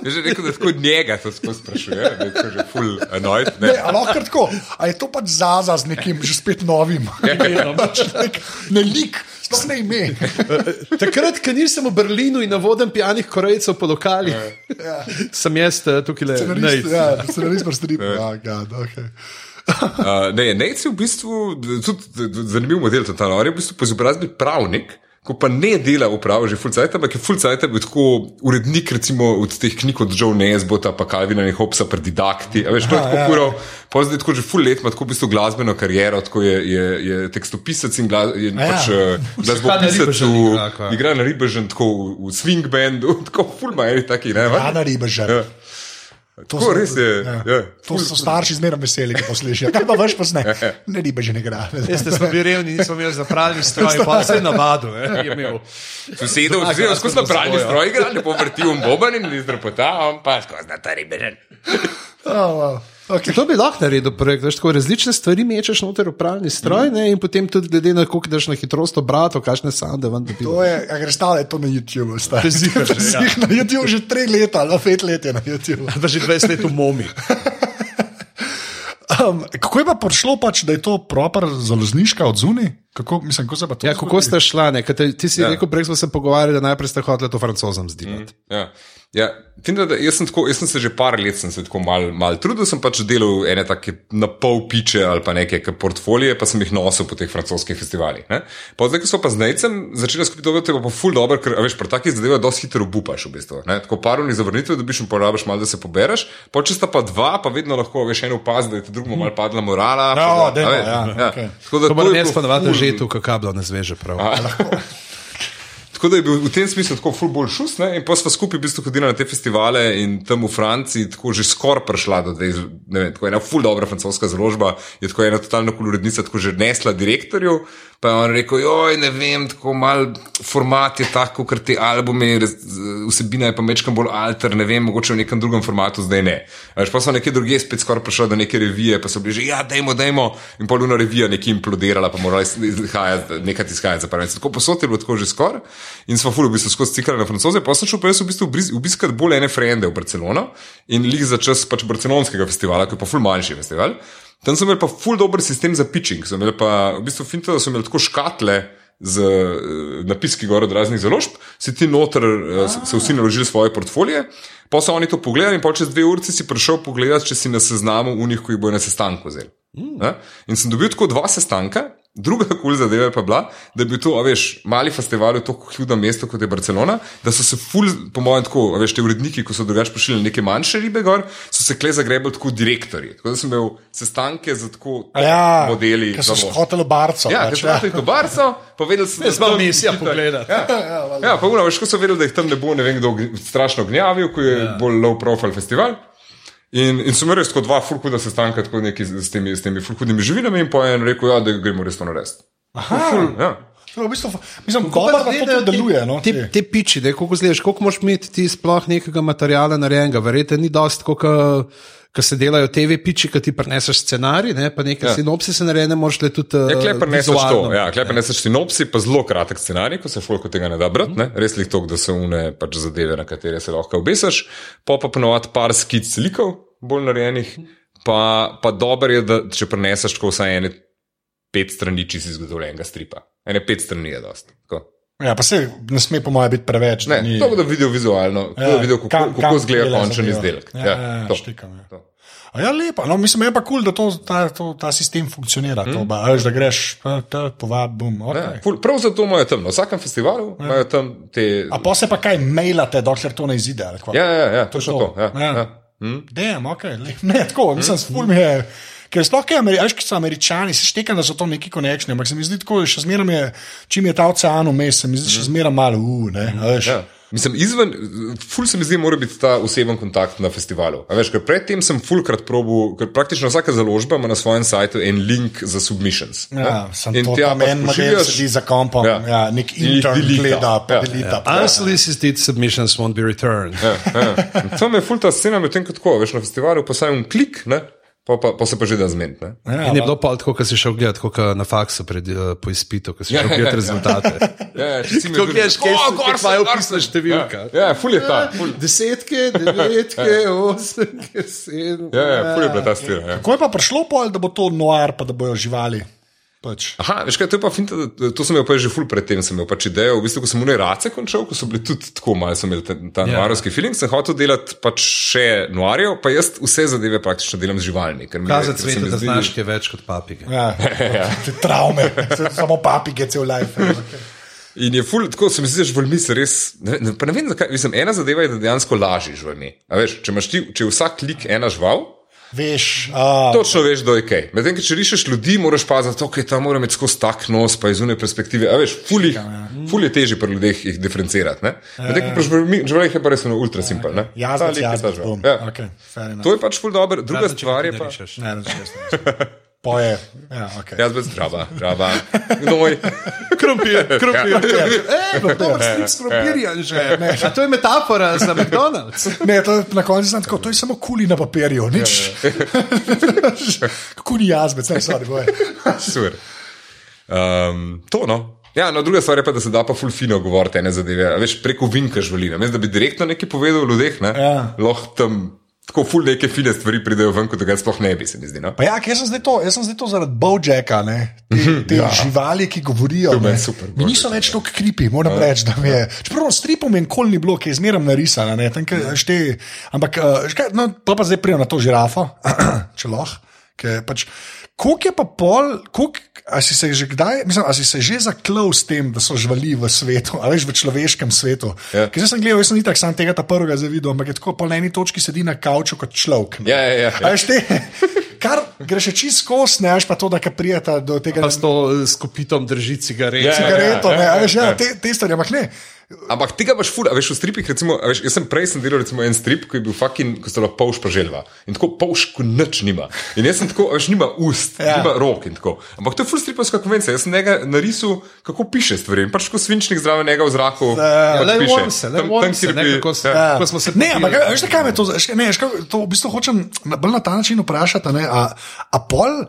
Je že rekel, da tako njega to skozi sprašuje, da je tako že full annoyed. Ne, Ne. a lahko tako. A je to pač zaza z nekim že spet novim? Pač nek, ne lik, sploh ne ime. Takrat, ko nisem v Berlinu in na vodem pijanih korejcev po lokalih, ja. sem jaz eh, tukaj le Scenarist, Nejc. ja, scenarist pa stripa. Ja, God, okay. Uh, ne, Nec je v bistvu tudi zanimiv model, ta nor je v bistvu po izobrazbi pravnik. Ko pa ne dela v pravu, že fulcajt, ampak je fulcajt bil tako urednik, recimo od teh knjig od Joe Nesbota, pa Calvina in Hopsa, pa didakti. A veš, to je tako ja. kurov. Pa zdaj tako že full let ima tako v bistvu glasbeno kariero, tako je, je, je tekstopisec in glas, je, ja. pač, eh, glasbopisec igra, igra na ribežen, tako v, v swing bandu, tako full majeri taki, ne? Ja, na ribe že. Ja. Tako res je. Ja. Ja. To so starši zmeraj veseli, ko poslušajo. Kaj pa veš, posne? Ne ribe že ne igra. Veste, smo bili revni, nismo imeli zapravljenih strojev, pa se je navadil. eh, je imel. Sosedov, Zmaga, oziroma jaz skozi napravljen svojo. stroj, igra, lepo vrti v boben in izdrpota, on pa skozi na ta ribežen. Oh, wow. Okay. To bi lahko naredil projekt, veš, tako različne stvari mečeš noter v pravni stroj ne, in potem tudi glede na koliko daš na hitrost obratov, kakšne sande vam dobijo. To je, a greš stale to na YouTube. stari. ziher že, ja. Ziher Na YouTube že tri leta, ali pet let je na YouTube. Da že 20 let v momi. Um, kako je pa prišlo, pač, da je to propar založniška od zunaj? Kako, mislim, kako se pa to Ja, kako ste šla, ne? Kaj te- Ti si Ja. rekel, prej smo se pogovarjali, da najprej ste hoteli to francozom zdivati. Ja. Ja, Tinda, da, jaz, sem tako, jaz sem se že par let sem se tako mal, mal trudil, sem pač delal ene take na pol piče ali pa neke ke portfolije, pa sem jih nosil po teh francoskih festivalih. ne. Pa zdaj, ko smo pa z Nejcem začeli skupaj dobiti, je pa ful dobro, ker a veš, pri takih zadevah dosti hitro bupaš v bistvu. Ne? Tako parovni zavrnitve dobiš in porabiš malo, da se pobereš, pa če sta pa dva, pa vedno lahko veš en upaz, da je ti drugemu mal padla morala. pa No, da- dajmo, a veš, ja, okej. Tako da To to moram je jaz bilo ponovadi ful- že tu, kakablo ne zveže prav. Tako da je bil v tem smislu tako ful bolj šus, ne? in pa smo skupaj v bistvu hodili na te festivale in tam v Franciji tako že skoraj prišla do dveh, ne vem, tako ena ful dobra francoska založba, je tako ena totalna kolorednica tako že nesla direktorju, pa je on rekel, joj, ne vem, tako mal format je tako, ker ti albumi, vsebina je pa mečkam bolj alter, ne vem, mogoče v nekem drugem formatu, zdaj ne. A Veš, pa so nekje druge spet skoraj prišli do neke revije, pa so bili že, ja, dajmo, dajmo, in pol ena revija nekje implodirala, pa morala izhajati, nekaj izhajati za prvi. Tako posod je bilo tako že skoraj. In smo fuli v bistvu skozi cikali na francoze, pa sem šel pa jaz v bistvu obiskati bolj ene frende v Barcelono in lih za čas pač barcelonskega festivala, ki je pa ful manjši festival. Tam so imeli pa ful dober sistem za pitching, so imeli pa v bistvu finto, da so imeli tako škatle. Z eh, napiski gor od raznih založb, si ti noter, eh, se vsi naložili svoje portfolije, pa so oni to pogledali, in pol čez dve uri si prišel pogledat, če si na seznamu unih, ki jih bojo na sestanku vzeli. Mm. In sem dobil tako dva sestanka, druga kul cool zadeva je pa bila, da je bil to, a veš, mali festival v tako hudem mestu kot je Barcelona, da so se ful, po mojem, tako, a veš, te uredniki, ko so drugače pošiljali neke manjše ribe gor, so se kle zagrebali tako direktori. Tako da sem imel sestanke z tako A Ja, modeli. ki so za mož. hoteli barco. Ja, pač, ker so šli to barco, povedali so, Jaz imam misija pogledati. Ja, ja pa uno, veš, ko so vedeli, da jih tam ne bo ne vem kdo strašno gnjavil, ko je ja. bolj low profile festival. In, in so imeli res tako dva fulhuda sestanka tako neki s temi, s temi fulhudimi živilami in po en rekel, ja, da gremo res to narediti. Ful, ja. V bistvu, mislim, dobro, da to deluje. No, Te, te piči, da kako zgledaš, koliko moš imeti ti sploh nekega materiala narejenega. Verjete, ni dost, ko se delajo TV piči, ki ti preneseš scenarij, ne, pa nekaj Ja. ja. sinopsise narejene, moraš le tudi. Ja, eh, klej preneseš to, vizualno. ja, klej preneseš sinopsi, pa zelo kratek scenarij, ko se folko tega ne da brati, ne? res jih to, da so une pač zadeve, na katere se lahko obesiš, pa pa ponovadi par skic slikov, bolj narejenih, pa, pa dobro je, da če preneseš tako vsaj ene pet strani, če si zgodovinega stripa. Ene pet strani je dost. Tako. Ja, pa se ne sme, po mojem, biti preveč. Ne, ni- to bo da videl vizualno, ja, videl, kako, kam- kako kam izgleda končen izdelek. Ja, ja, ja, to. štikam, ja. To. A ja, lepo. No, mislim, je pa kul, cool, da to, ta, to, ta sistem funkcionira. Mm. To, ba, veš, da greš, povab, bom. Okay. Ja, prav zato imajo tam, na vsakem festivalu ja. imajo tam te. A pa se pa kaj mailate, dokler to ne izide. Ja, ja, ja, točno to. to. Ja, ja. Ja. Hm? Dejem, ok, le. ne tako, mislim, mm. ful mi je. Ker sploh, kaj Ameri so američani, se štekam, da so to neki konečni, ampak se mi zdi tako, še zmeraj je, čim je ta ocean vmes, se mi zdi še mhm. zmeraj malo, uh, ne, veš. Ja. Mislim, izven, ful se mi zdi, mora biti ta oseben kontakt na festivalu. Veš, predtem sem fulkrat probil, ker praktično vsaka založba ima na svojem sajtu en link za submissions. Ja, sem in ti tam pač en model sedi za kompom, ja. ja, nek intern gleda, pa delita. Ja. Unsolicited submissions won't be returned. Ja, ja. To me ful ta scena, medtem ko tako, veš, na festivalu pa sajam klik, ne? Pa, pa, pa se pa že da zmeniti. Ja, in je bilo pa tako, ko si šel gledati, kot na faksu pred, uh, po izpitu, ko si šel gledati rezultate. Ja, ja, če si mi gledaš, kaj je bilo, kaj je opisna številka. Ja, ja ful je ta. Ful. Desetke, devetke, osemke, sedem. Ja, ja, ful je bila ta stvar. Ja. Kako je pa prišlo pol, da bo to noir, pa da bojo živali? Pač. Aha, veš kaj, to je pa finta, to sem imel pa že ful predtem, sem imel pač idejo, v bistvu, ko sem v Nerace končal, ko so bili tudi tako malo, sem imel ta, ta yeah. Ja. noarovski feeling, sem hotel delati pač še noarjev, pa jaz vse zadeve praktično delam z živalmi. Kazati svet, da zdi... znaš kaj več kot papige. Ja, ja. traume, samo papige, cel life. In je ful, tako se mi zdi, da živali se res. Ne, ne, ne vem, zakaj. Mislim, ena zadeva je, da dejansko lažiš živali. Če imaš ti, če je vsak klik ena žival, Veš, uh, Točno veš, da je kaj. Medtem, če rišeš ljudi, moraš paziti, da okay, ta mora imeti skozi tak nos, pa iz unije perspektive. A veš, ful, jih, ja. ful je težje pri ljudeh jih diferencirati. Medtem, ko pri živalih je pa res ultra simpel. Ja, ja, ja, okay, to je pač ful dobro. Druga stvar je pa. Ne, ne, ne, Poje. Ja, okay. Jaz brez žaba, žaba. Gnoj. Krompir, krompir. Ja, ja. Ej, to je strik s krompirjem že. Ne, a to je metafora za McDonald's. Ne, to je na koncu znam tako, to je samo kuli na papirju, nič. kuli jazbec, ne, sorry, boje. Super. Um, to no. Ja, no, druga stvar je pa, da se da pa fulfino govoriti ene zadeve. Veš, preko vinka žvelina. Mislim, da bi direktno nekaj povedal o ljudeh, ne? Ja. Lahko tam tako ful neke fine stvari pridejo ven, kot da ga sploh ne bi, se mi zdi. No? Ja, jaz sem zdaj to, jaz sem zdaj to zaradi Bojaka, te, mhm, te ja. živali, ki govorijo. Ne, super, mi niso več tako kripi, moram ja. reči, da mi je. Čeprav stripom in kol ni bilo, ki je zmeraj narisano, ampak uh, no, pa, pa zdaj prijem na to žirafo, če lahko. Pač, Kako je pa pol, ali si se že kdaj, mislim, ali si se že zaklal s tem, da so živali v svetu, ali v človeškem svetu? Ja. Ker sem gledal, jaz sem itak sam tega prvega zavidel, ampak je tako po eni točki sedi na kavču kot človek. Ja, ja, ja. ja. Kar greš čist skos, ne veš pa to, da ka prijeta do tega. Pa s to skupitom drži cigareto. Ja, cigareto, ja, ja, ja, ja, ja. te, te stvari, ampak ne. Ampak tega baš ful, veš, v stripih, recimo, veš, jaz sem prej sem delal recimo, en strip, ki je bil fucking, ko so lahko polš pa želva. In tako polš, ko nič nima. In jaz sem tako, veš, nima ust, ja. nima rok in tako. Ampak to je ful stripovska konvencija. Jaz sem njega narisal, kako piše stvari. In pač ko svinčnik zdravo njega v zraku. Ja, pač le piše. Tam, tam, kjer bi, kako se, ja. ko smo se. Ne, ampak veš, kaj me to, ne, veš, to v bistvu hočem bolj na ta način vprašati, ne, a, a pol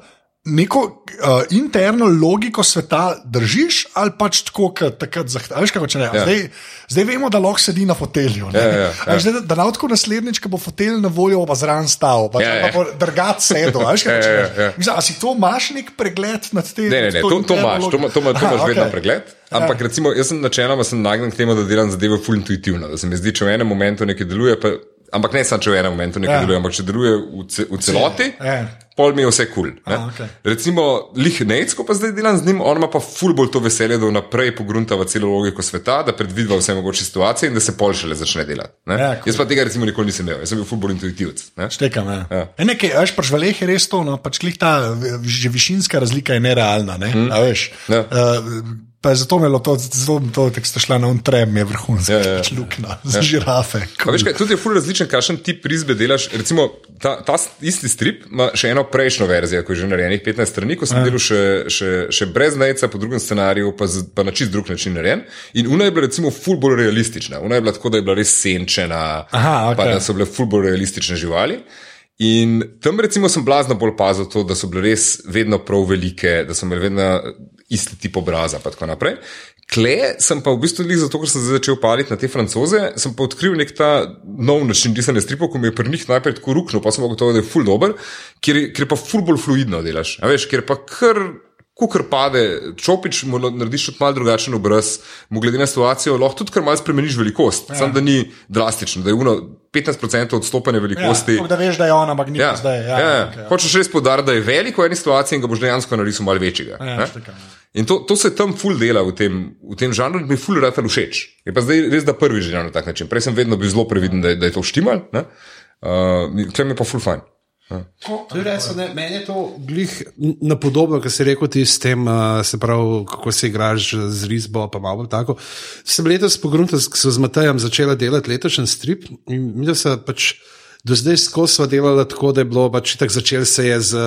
neko uh, interno logiko sveta držiš, ali pač tako, kot takrat zahtevaš. Ja. Zdaj, zdaj vemo, da lahko sedi na fotelju. Ja, ja, ja. Zdaj, da da lahko naslednjič, ko bo fotelj na voljo, pa zraven stal, pa, ja, ja. pa drgat sedel. Ja, ja, ja. Mislim, a si to imaš nek pregled nad tem? Ne, ne, ne, to, to imaš, to, to, to imaš okay. vedno pregled. Ampak ja. recimo, jaz sem načeloma nagnjen k temu, da delam zadeve full intuitivno. Da se mi zdi, če v enem momentu nekaj deluje. Pa, Ampak ne samo, če v enem momentu nekaj ja. deluje, ampak če deluje v, ce, v celoti, ja. pol mi je vse kul. Cool, okay. Recimo, lih nec, ko pa zdaj delam z njim, on ima pa ful bolj to veselje, da vnaprej pogruntava celo logiko sveta, da predvidva vse mogoče situacije in da se pol šele začne delati. Ja, cool. Jaz pa tega recimo nikoli nisem imel, jaz sem bil ful bolj intuitivc. Štekam, ja. ja. E, nekaj, veš, pač v leh je res to, no, pač ta višinska razlika je nerealna. Ne? Hmm. Veš, ja. uh, Pa zato me to zelo, da ste šli na untrem, je vrhunsko, ja, ja. Luknja, ja. za žirafe. Veš, kaj, tudi je fully različen, kakšen tip risbe delaš. Recimo, ta, ta isti strip ima še eno prejšnjo verzijo, ko je že narejenih 15 strani, ko sem ja. delal še, še, še brez najca, po drugem scenariju, pa, z, pa na čist drug način narejen. In una je bila recimo ful bolj realistična. Una je bila tako, da je bila res senčena, Aha, okay. pa da so bile ful bolj realistične živali. In tam, recimo, sem blazno bolj pazil to, da so bile res vedno prav velike, da so imeli vedno isti tip obraza. Kle sem pa v bistvu tudi zato, ker sem začel paliti na te francoze, sem pa odkril nek ta nov način risanja stripov, ki mi je pri njih najprej tako ruknil, pa sem gotovo, da je full dober, ker, ker pa full bolj fluidno delaš. Veš, ker pa kar Kukor pade, čopič, mu narediš tudi malo drugačen obraz, mu glede na situacijo lahko tudi kar malo spremeniš velikost. Ja. Sam da ni drastično, da je uno 15% odstopanja velikosti. Ja, da veš, da je ona magnetna Ja, zdaj. Ja, ja, ja. okay, Hočeš res podariti, da je velik v eni situaciji in ga boš dejansko narisal malo večjega. Ja, ne? štekam, ja. In to, to se tam ful dela v tem, v tem žanru, in mi je ful rad všeč. Je pa zdaj res, da prvi že na tak način. Prej sem vedno bil zelo previden, da, je- da je to štimal, uh, tam je pa ful fajn. Je res, ne, meni je to glih na podobno, kot si rekel ti s tem, uh, se pravi, kako se igraš z risbo, pa malo tako. Sem letos pogrunil, ko so z Matajem začela delati letošnji strip in mi da se pač do zdaj skozi sva delala tako, da je bilo pač tako začel se je z.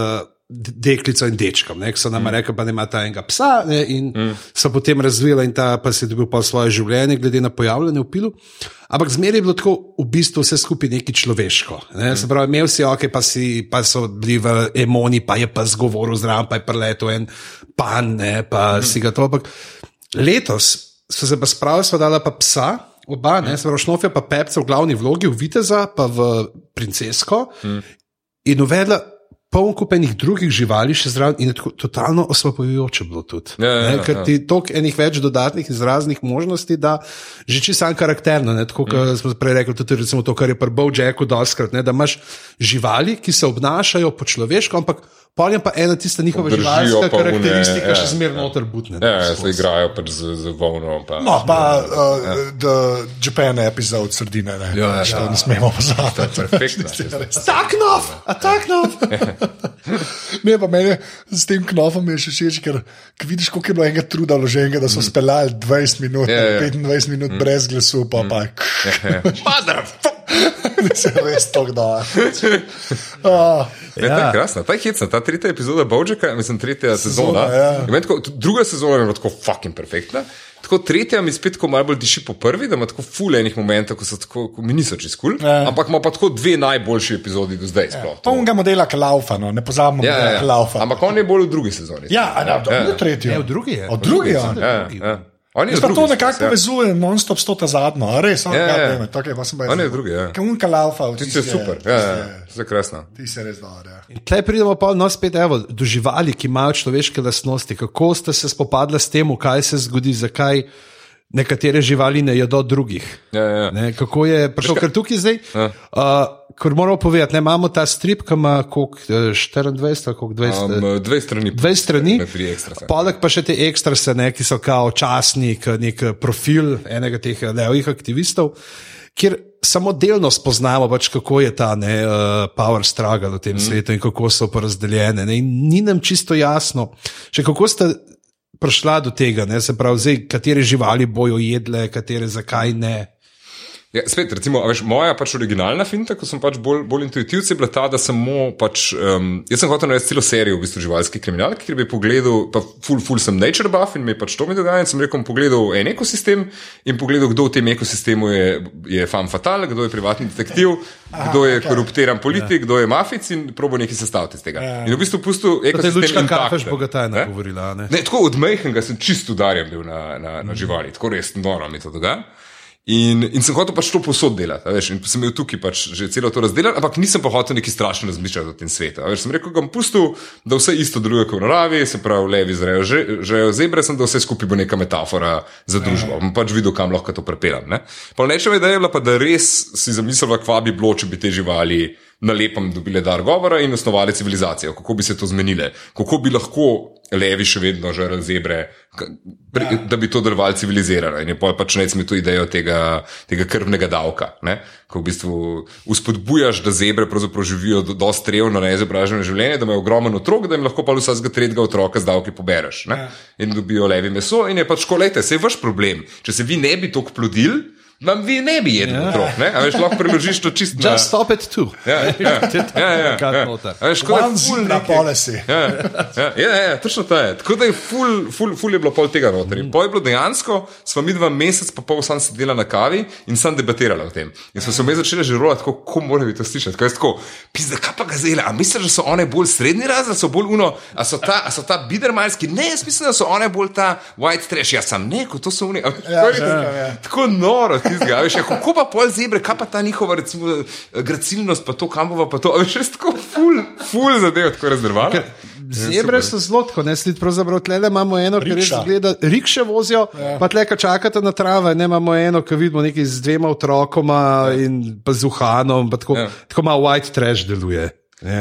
Deklico in dečkom, ne, ki so nam mm. rekli, da ima ta enega psa, ne, in mm. so potem razvila, in ta pa si dobil pa svoje življenje, glede na pojavljanje v pilu. Ampak zmeraj je bilo tako v bistvu vse skupaj nekaj človeško. Ne? Mm. Se pravi, imel si oke, pa, si, pa so bili v emoni, pa je pa zgovoril zraven, pa je preletel en pan, ne, pa mm. si ga to. Ampak letos so se pa spravili, so dala pa psa. Oba, ne, se pravi, šnofja pa pepca v glavni vlogi, v viteza, pa v princesko, mm. in uvedla poln kupenih drugih živali, še zraven, in je tako totalno osvobojujoče bilo tudi. Ja, ja, ne, ker ja. ti toliko enih več dodatnih izraznih možnosti, da že čisto sam karakterno, ne, tako kot mm. smo prej rekli, tudi recimo to, kar je pri Bowjacku doskrat, ne, da imaš živali, ki se obnašajo po človeško, ampak pol je pa ena tista njihova Držijo živalska karakteristika, ja, še ja. noter butne. Ja, ja, se igrajo pač z, z volno. Pa, No, pa uh, The Japan epizod sredine, ne, Ja, ja, Što ne smemo pozabiti. Perfektno. Taknov, a taknov. Ne, pa meni s tem knofom je še všeč, ker vidiš, koliko je bilo enega truda vloženega, da so speljali 20 minut, Ja, ja. 25 minut brez glasu, pa pa se res to da. Uh, Ja. Ta je krasna, ta je hecna, ta tretja epizoda Bowjacka, mislim, tretja sezona. ja. In meni Tako, druga sezona je tako fucking perfektna. Tako tretja mi spet tako malo bolj diši po prvi, da ima tako ful enih momentov, ko, so tako, ko mi niso čez kul, Ja. ampak ima pa tako dve najboljši epizodi do zdaj. sploh. To- Polnega modela Klaufa, no, ne pozabimo Ja, ja, modela ja. Klaufa. Ampak on je bolj v drugi sezoni. Ja, a da, Ja. ja. v tretji. Ne, v drugi je. Od drugi je. V drugi Ja, ja. On je drugi to nekako ja. povezujem non-stop s to ta zadnjo, a res, Ja, ja. ja, okay, pa sem pa On je drugi, ja. Kaunka laufa, Ti si super, ja, ja, ja. je krasno. Ti si res dober. Ja. Tle pridemo pa no, spet evo, do živali, ki imajo človeške lastnosti. Kako ste se spopadli s tem, kaj se zgodi, zakaj nekatere živali ne jedo drugih? Ja, ja. Ne, kako je prišel, ker tukaj zdaj, Ja. uh, ker moramo povedati, ne, imamo ta strip, ki ima koliko, eh, 24, ali koliko 20. Um, dve strani. Dve strani, sem. poleg pa še te ekstrase, ne, ki so kao časnik, nek profil enega teh levih aktivistov, kjer samo delno spoznamo, pač, kako je ta ne, uh, power struggle v tem mm. svetu in kako so porazdeljene. Ne, ni nam čisto jasno, še kako ste prišla do tega, ne, se pravi, zdaj, katere živali bojo jedle, katere zakaj ne. Ja, spet, recimo, a veš, moja pač originalna finta, ko sem pač bolj, bolj intuitivc, je bila ta, da samo pač. Um, jaz sem hotel narediti celo serijo v bistvu živalskih kriminalk, kjer bi pogledal, pa full, full sem nature buff in mi pač to mi dogaja. In sem rekel, bom pogledal en ekosistem in pogledal, kdo v tem ekosistemu je, je fan fatal, kdo je privatni detektiv, Aha, kdo je okay. koruptiran politik, ja. kdo je mafic in probo nekaj sestaviti iz tega. Ja. In v bistvu pustil To je ekosistem. lučka intakten. kafeš bogatajna Ne? govorila. a Ne? Ne, tako od majhnega sem čisto udarjen bil na, na, na živali, tako res noro mi to dogaja. In, in sem hotel pač to posod delati, veš, in sem imel tukaj pač že celo to razdelati, ampak nisem pa hotel neki strašno razmišljati o tem svetu. Veš, sem rekel, da bom pustil, da vse isto deluje kot v naravi, se pravi, levi zrejo že- žejo zebre, sem da vse skupaj bo neka metafora za družbo. Bom pač videl, kam lahko to prepeljem. ne. Pa nečeva ideja je bila pa, da res si zamislila, kva bi bilo, če bi te živali na lepem dobile dar govora in osnovali civilizacijo, kako bi se to zmenile, kako bi lahko levi še vedno žrli zebre, pre, ja. da bi to delovalo civilizirano. In je pač nec mi to idejo tega, tega krvnega davka, ne? ko v bistvu uspodbujaš, da zebre živijo do- dosti revno, neizobraženo življenje, da imajo ogromen otrok, da jim lahko pa vsakega tretjega otroka z davki pobereš. Ja. In dobijo levi meso in je pač školete, se je vaš problem. Če se vi ne bi toliko plodili, vam vi ne bi jedli ja. otrok, ne? a veš, lahko preložiš to čisto na. Just stop it too. Ja, ja, ja, ja, ja. noter. A veš, tako da je ful nekaj- policy. Ja, ja, ja, ja, točno to je. Tako da je ful, ful, ful je bilo pol tega noter. In pol je bilo dejansko, sva mi dva mesec pa pol sam sedela na kavi in sem debatirala o tem. In smo se vmes začeli že rolati, kako ko mora biti to slišati. Kaj je tako, pizda, kaj pa ga zela, a misliš, da so one bolj srednji razred, so bolj uno, a so ta, a so ta bidermajski? Ne, jaz mislim, da so one bolj ta white trash, jaz sem neko, to so oni. Ja, tako ja, ja. Tako noro, ti zgaviš. Ja, kako pa pol zebre, kaj pa ta njihova recimo, gracilnost, pa to kambova, pa to, a veš, tako ful, ful zadev, tako rezervirano. Zebre so zelo tako, ne sledi pravzaprav tle, imamo eno, ki res zgleda, rikše vozijo, ja. pa tle, ki čakate na trave, ne imamo eno, ki vidimo nekaj z dvema otrokoma in pa z uhanom, pa tako, ja. Ja. tako malo white trash deluje.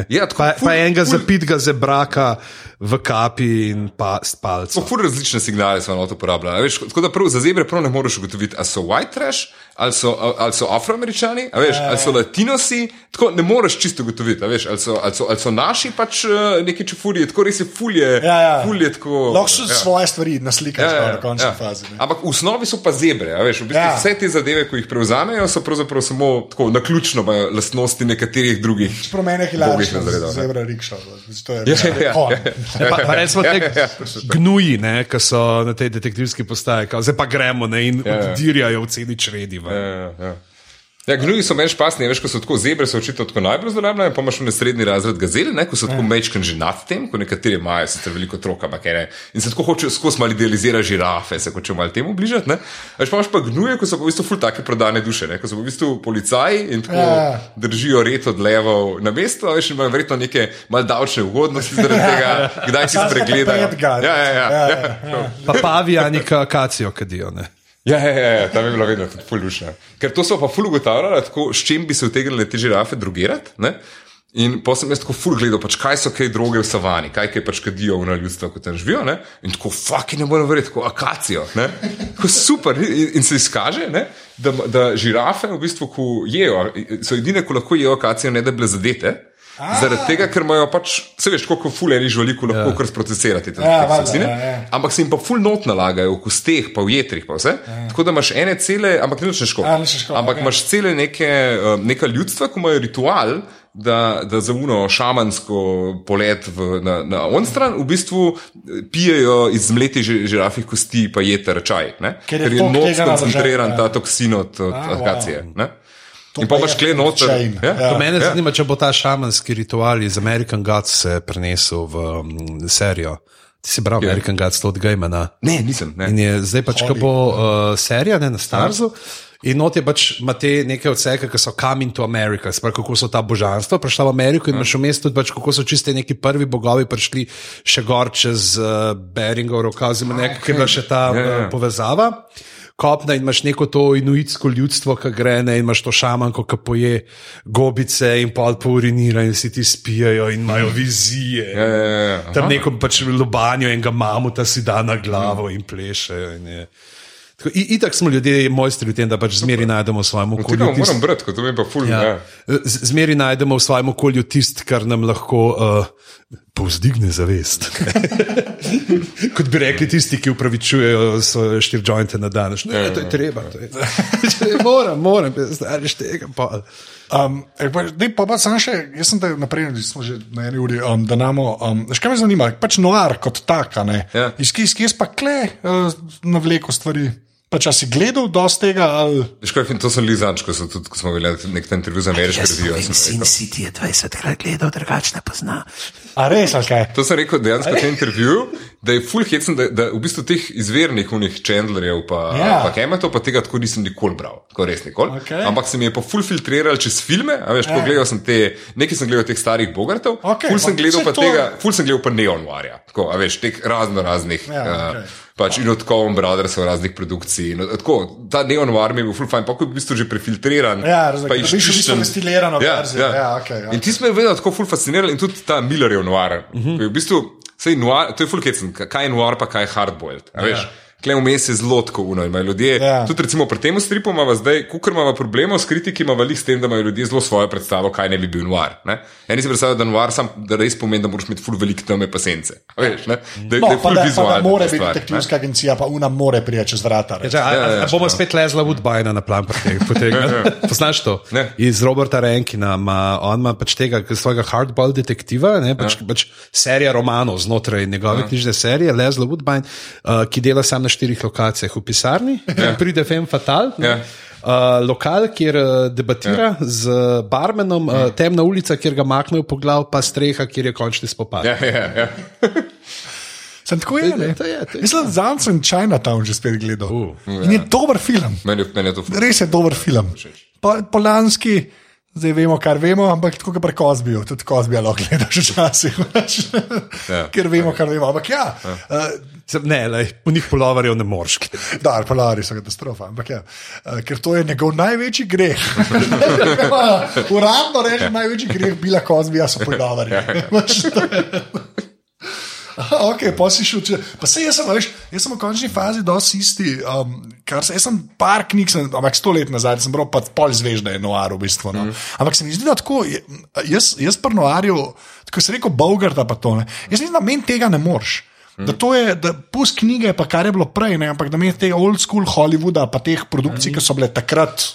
Ja, tako pa, ful- pa enega zapitega zebraka v kapi in pa s palcem. fur različne signale smo na to uporabljali. Veš, tako da prav, za zebre prav ne moreš ugotoviti, ali so white trash, ali so, ali so afroameričani, a veš, ali so latinosi. Tako ne moreš čisto veš, ali, so, ali, so, ali so naši pač eh, neki čufurji, tako res je fulje. Ja, ja. fulje tako, Lahko so ja. svoje stvari naslikaš Ja, ja, ja, na končni ja. fazi. ne. Ampak v osnovi so pa zebre. a Veš, v bistvu Ja. ja. Vse te zadeve, ko jih prevzamejo, so pravzaprav samo tako naključno imajo lastnosti nekaterih drugih. Prav meni je hilarično, razredov, da ne. zebra rikša. To je Ja, ja, ja. pa recimo te Ja, ja, gnuji, ne, ki so na tej detektivski postaji, zdaj pa gremo ne, in Ja, ja. oddirjajo v celi čredi. Ven. Ja, ja. Ja, gnuji so meni špasni, veš, ko so tako zebre, so očitno tako najbolj zlorabljene, pa imaš v srednji razred gazel, ne, ko so tako mečken že nad tem, ko nekateri imajo sicer veliko otroka, ampak ene. In se tako hočejo skozi malo idealizirati žirafe, se hočejo malo temu bližati. Ne. Veš, pa imaš pa gnuje, ko so pa v bistvu ful take prodane duše, ne, ko so pa v bistvu policaji in tako Ja. držijo red od levov na mesto, a veš, in imajo verjetno neke mal davčne ugodnosti zaradi tega, kdaj si Samo spregledajo. pet ga. Ja, ja, ja. Ja, ja. ja, ja. Pa pavijani, ki akacijo kadijo. Ne. Ja, ja, ja, ja, tam je bila vedno tudi fulušna. Ker to so pa ful ugotavljali, tako, s čim bi se utegnile te žirafe drugirati. Ne? In potem sem jaz tako ful gledal, pač, kaj so kaj droge v savani, kaj kaj pač kadijo v ljudstvu, kot tam živijo. Ne? In tako, fuck, ne morem verjeti, tako akacijo. ne. Tako super. In, in se izkaže, ne? da, da žirafe v bistvu, jejo, so edine, ko lahko jejo akacijo, ne da bi bile zadete. Zaradi tega, ker imajo pač, se veš, koliko ful enih živali lahko ja. kar sprocesirati. Ja, valjda, ja, ja. Ampak se jim pa ful not nalagajo, v kosteh, pa v jetrih, pa vse. Ja. Tako da imaš ene cele, ampak ne. Ja, ne škoda, Ampak okej. imaš cele neke, eh, neka ljudstva, ki imajo ritual. Da, da za uno šamansko polet v, na, na on stran v bistvu eh, pijejo iz zmleti ži- žirafih kosti, pa jeter čaj. Ne? Ker je Ker je skoncentriran naložen, ta ja. toksin od, od A, akacije. wow. ne. To In pa imaš kle noter. Ja? ja. Mene Ja. zanima, če bo ta šamanski ritual iz American Gods se prenesel v um, serijo. Ti si bral American Gods, to od Gajmana. Ne, nisem. Ne. In je zdaj pač, ko bo uh, serija ne, na Starzu. In not je pač, ima te neke odseke, ki so coming to America, sprav, kako so ta božanstva prišla v Ameriko in imaš v mestu tudi, pač, kako so čiste neki prvi bogovi prišli še gor čez uh, Beringov rokav, oziroma nekaj, ki je bila še ta Ja, ja. uh, povezava. Kopna in imaš neko to inuitsko ljudstvo, ki gre ne, in imaš to šamanko, ki poje gobice in pol pourinira in vsi ti spijajo in imajo vizije. Ja, ja, ja, ja. Tam Aha. neko pač lobanjo enega mamuta si da na glavo in plešejo. In je. Tako, itak smo ljudje mojstri v tem, da pač zmeri najdemo v svojem Tega okolju. moram brati, kot to mi pa ful. ja, Ja. zmeri najdemo v svojem okolju tisto, kar nam lahko uh, povzdigne zavest. Kot bi rekli tisti, ki upravičujejo štiri jointe na dan. Ne, to je treba. To je. moram, moram, stariš tega. Pa. Um, eh, pa, dej, pa, pa sam še, jaz sem te naprej, smo že na eni uri, um, da namo, um, veš, kaj me zanima, pač noar kot taka, ne. Ja. Iz kje, iz kje pa kle uh, navleko stvari. Pa če si gledal dosti tega, ali Veš, kaj, to sem Lizanč, ko, so tudi, ko smo imeli nek intervju za ameriško revijo. sem Sin rekel. si ti je 20 krat gledal, drugače ne pozna. a res, ali kaj? To sem rekel dejansko v tem intervjuju, da je full hecen, da, da v bistvu teh izvernih unih Chandlerjev pa, Ja. pa Kemetov, pa tega tako nisem nikoli bral, tako res nikoli. Okej. Ampak se mi je pa full filtriral čez filme, a veš, ko Ja. gledal sem te, nekaj sem gledal teh starih bogartov, Okej, full sem gledal pa to- tega, full sem gledal pa neonvarja, tako, a veš, teh razno raznih. Ja, okej. Pač in od Coen Brothersov raznih produkcij. Od, tako, ta neonvar mi je bil full fajn, pa ko je v bistvu že prefiltriran. Ja, razumem, dobiš v bistvu izčiščen. destilirano verzijo. Ja, okej, ja. In ti smo me vedno tako ful fascinirali in tudi ta Millerjev noir. Uh -huh. V bistvu, sej noir, to je ful kecen, kaj je noir, pa kaj je hardboiled. a veš. Klej vmes je zelo tako uno. imajo Ljudje, Ja. ja. Tudi recimo pri tem stripu imamo zdaj, kukar imamo problemov s kritiki, imamo veliko s tem, da imajo ljudje zelo svojo predstavo, kaj ne bi bil noir. Ne? Eni si predstavljajo, da noir sam, da res pomeni, da moraš imeti ful velik teme pa sence. A Veš, ne? da, No, da je ful more ta biti detektivska agencija, pa una more prije čez vrata. Ja, ja, a, ja, a bomo ja. spet lezla Woodbina na plan potegniti. Poznaš to? Ne. Iz Roberta Renkina, ima, on ima pač tega svojega hardball detektiva, ne, pač, ja. pač serija romanov znotraj njegove ja. knjižne serije, Leslie Woodbine, uh, ki dela sam na štirih lokacijah v pisarni, ja. pride Fem Fatal. Ja. Uh, lokal, kjer uh, debatira ja. z barmenom, uh, temna ulica, kjer ga maknejo po glavu, pa streha, kjer je končni spopad. Ja, ja, ja. Sem tako je, ne? To je, to je. Mislim, da sem Chinatown že spet gledal. Uh, In je dober film. Meni, meni je to ful. Res je dober film. Po, polanski, Zdaj vemo, kar vemo, ampak tako kot pri Kozbiju, tudi Kozbija lahko gledaš včasih. Ja. Ker vemo, kar vemo. Ampak ja, uh, Sem- Ne, lej, po njih polovarjev ne moreš. da, polari so katastrofa. Ampak ja, uh, ker to je njegov največji greh. Uradno rečem, največji greh bila Kozbija so polari. Aha, ok, pa si šel. Če, pa se jaz sem, a veš, jaz sem v končni fazi dosti isti. Um, kar se, jaz sem par knjig, sem, ampak sto let nazaj sem bral pa pol zvežda je noar v bistvu. No. Mm. Ampak se mi zdi, da tako, jaz, jaz pri noarju, tako se reko, Bogarta pa to ne. Jaz mislim, da meni tega ne moreš. Da to je, da pust knjige, pa kar je bilo prej, ne, ampak da meni tega old school Hollywooda, pa teh produkcij, mm. ki so bile takrat.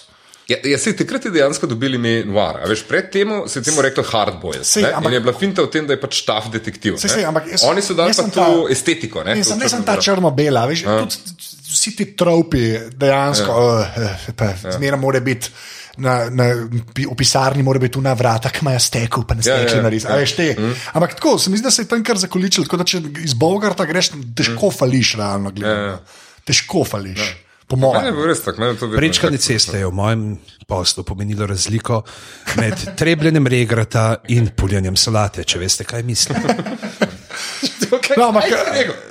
Ja, ja, se takrat je dejansko dobili ime noir. Veš, pred tem se je temu reklo ampak- In je bila finta v tem, da je pač taf detektiv. Sej, sej, ampak jaz- Oni so dali jaz pa sem to ta- estetiko. Ne, to sem, ne sem ta črno-bela, veš, ja. tudi vsi ti tropi dejansko, ja. uh, zmeraj mora biti. Na, na, v pisarni mora biti tu na vrata, ki imajo stekel, pa ne Ja, ja, stekli ja. na res. Ja. Mm. Ampak tako, se mi zdi, da se je tam kar zakoličil. Tako da če iz Bogarta greš, težko fališ, realno gledano. Ja, ja. Težko fališ, ja. je je Prečkanje ceste je v mojem poslu pomenilo razliko med trebljenjem regrata in puljanjem solate, če veste, kaj mislim. No, ampak,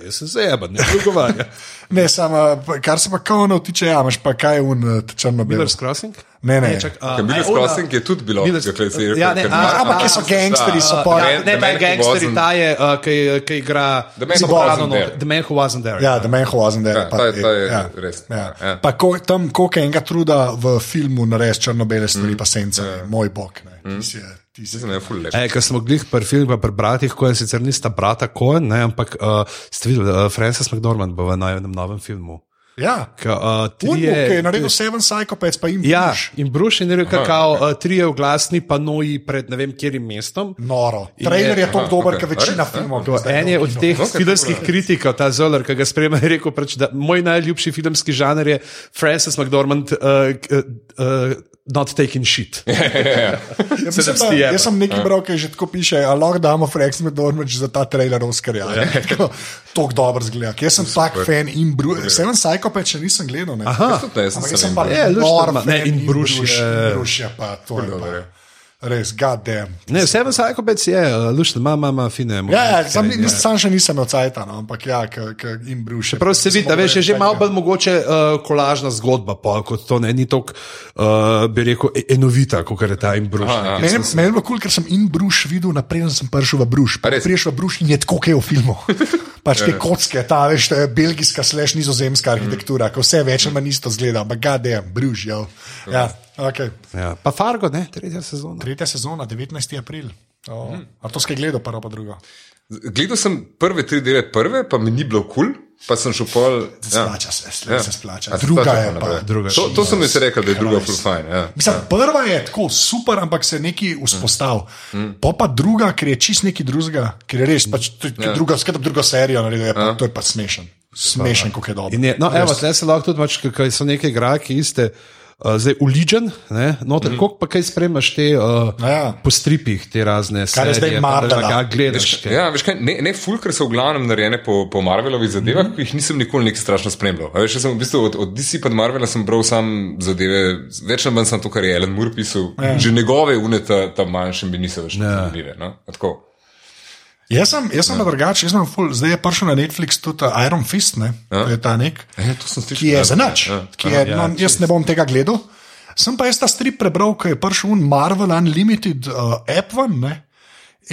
Jaz sem zajeban, ne drugovanja. ne, samo, kar se pa kaonov tiče, ja, imaš pa kaj un črno-belo. Miller's Crossing? Ne, ne. čak, a, Ker Miller's Crossing je tudi bilo, Miller's- kakle si rekel, Ja, ne, ampak so gangsterji, so pa- The Ja, Man- ne, The ta Man Who gangster, Wasn't- ta je, uh, ki, igra The Man Who Wasn't There. The Man Who Wasn't There. Ja, The Man Who Wasn't There. Ja, pa- ta je- ta je ja, res, Ja. ja. Pa ko, tam, koliko enega truda v filmu narediti črno-bele stvari, pa sence, ja. moj bog. Ne. Ti si, ti si. Mislim, da je ful lep. E, Ker smo gledali prvi film, pa pri bratih, ko je sicer nista brata Cohen, ne, ampak uh, ste videli, uh, Francis McDormand bo v novem, novem filmu. Ja. Ka, uh, je trije, naredil Seven Psychopaths, pa jim ja, piš. in Bruce je rekel, kao, uh, trije oglasni panoji pred ne vem kjerim mestom. Noro. Trailer je tako Aha, dober, ok. kot večina res? filmov. En je v od kino. teh Ok, filmskih dobro. kritikov, ta Zoller, ki ga spremlja, je rekel, pač, da moj najljubši filmski žanr je Francis McDormand, uh, uh, not taking shit. Ja, mislim, da, jaz sem nekaj bral, ki že tako piše, a lahko damo Frank Medormič za ta trailer Oscarja. Ja. Tako dobro zgleda. Jaz sem tak fan in Bruce. Seven Psychopaths še nisem gledal. Ne. Aha. Jaz sem Ampak se jaz sem ne- pa Je, luštno nor ima. Ne, fan in Bruce je- Bruce je pa to. Je pa, ja. Res, goddamn. Ne, Seven Psychopaths je, uh, lušno, ima, ima, ima fine. Ja, ja, sam, ja. sam še nisem imel cajta, no, ampak ja, k, k, in Bruce. je- Prav se vidi, da veš, je že malo bolj mogoče uh, kolažna zgodba, pa, kot to ne, ni tako, uh, bi rekel, e- enovita, kot je ta in bruš. Ja. Meni je bilo kul, ker sem in Bruš videl, naprej sem prišel v Bruš. Priješ v Bruš in je tako, kot je v filmu. Pač te kocke, ta veš, ta belgijska, slash nizozemska arhitektura, ko vse več ali manj isto zgleda, ampak gade, Bruž, ja. ja okay. Ja, pa Fargo, ne, tretja sezona. Tretja sezona, 19. april. Oh. A to skaj gledal, prvo pa drugo. Gledal sem prve tri dele, prve, pa mi ni bilo kul, cool, pa sem šel pol. Ja. Splača se, Ja. se splača. A se Druga splača je pa naprej. druga To, to sem jaz rekel, da je druga fine. Ja. Mislim, prva je tako super, ampak se nekaj vzpostavlja. Mm. Pa pa druga, ker je čist nekaj drugega, ker je res, pač, to, ja. druga, skratka, drugo serijo naredil, je pa, to je pa smešen. Smešen, kako je dobro. In Je, no, evo, tle se lahko tudi, pač, ker so neke igralke iste. Uh, zdaj, uličen, noter, mm. koliko pa kaj spremljaš te uh, Ja. po stripih, te razne Kar je zdaj Marvela. ga gledaš. kaj. Ja, veš kaj, ne, ne ful, ker so v glavnem narejene po, po Marvelovih zadevah, mm -hmm. ki jih nisem nikoli nekaj strašno spremljal. A Veš, sem v bistvu od, od DC pa do Marvela sem bral sam zadeve, več ali manj sem to, kar je Alan Moore pisal. Ja. Že njegove unete tam manjše mi niso več ja. zanimive. No? A Tako. Jaz sem, jaz sem ja. drugačen, jaz sem ful, zdaj je prišel na Netflix tudi uh, Iron Fist, ne, ja. je ta nek, E, to sem slišal. ki je ja. za nič. Ja. ki je, no, jaz ne bom tega gledal. Sem pa jaz ta strip prebral, ko je prišel un Marvel Unlimited uh, app ven. Ne?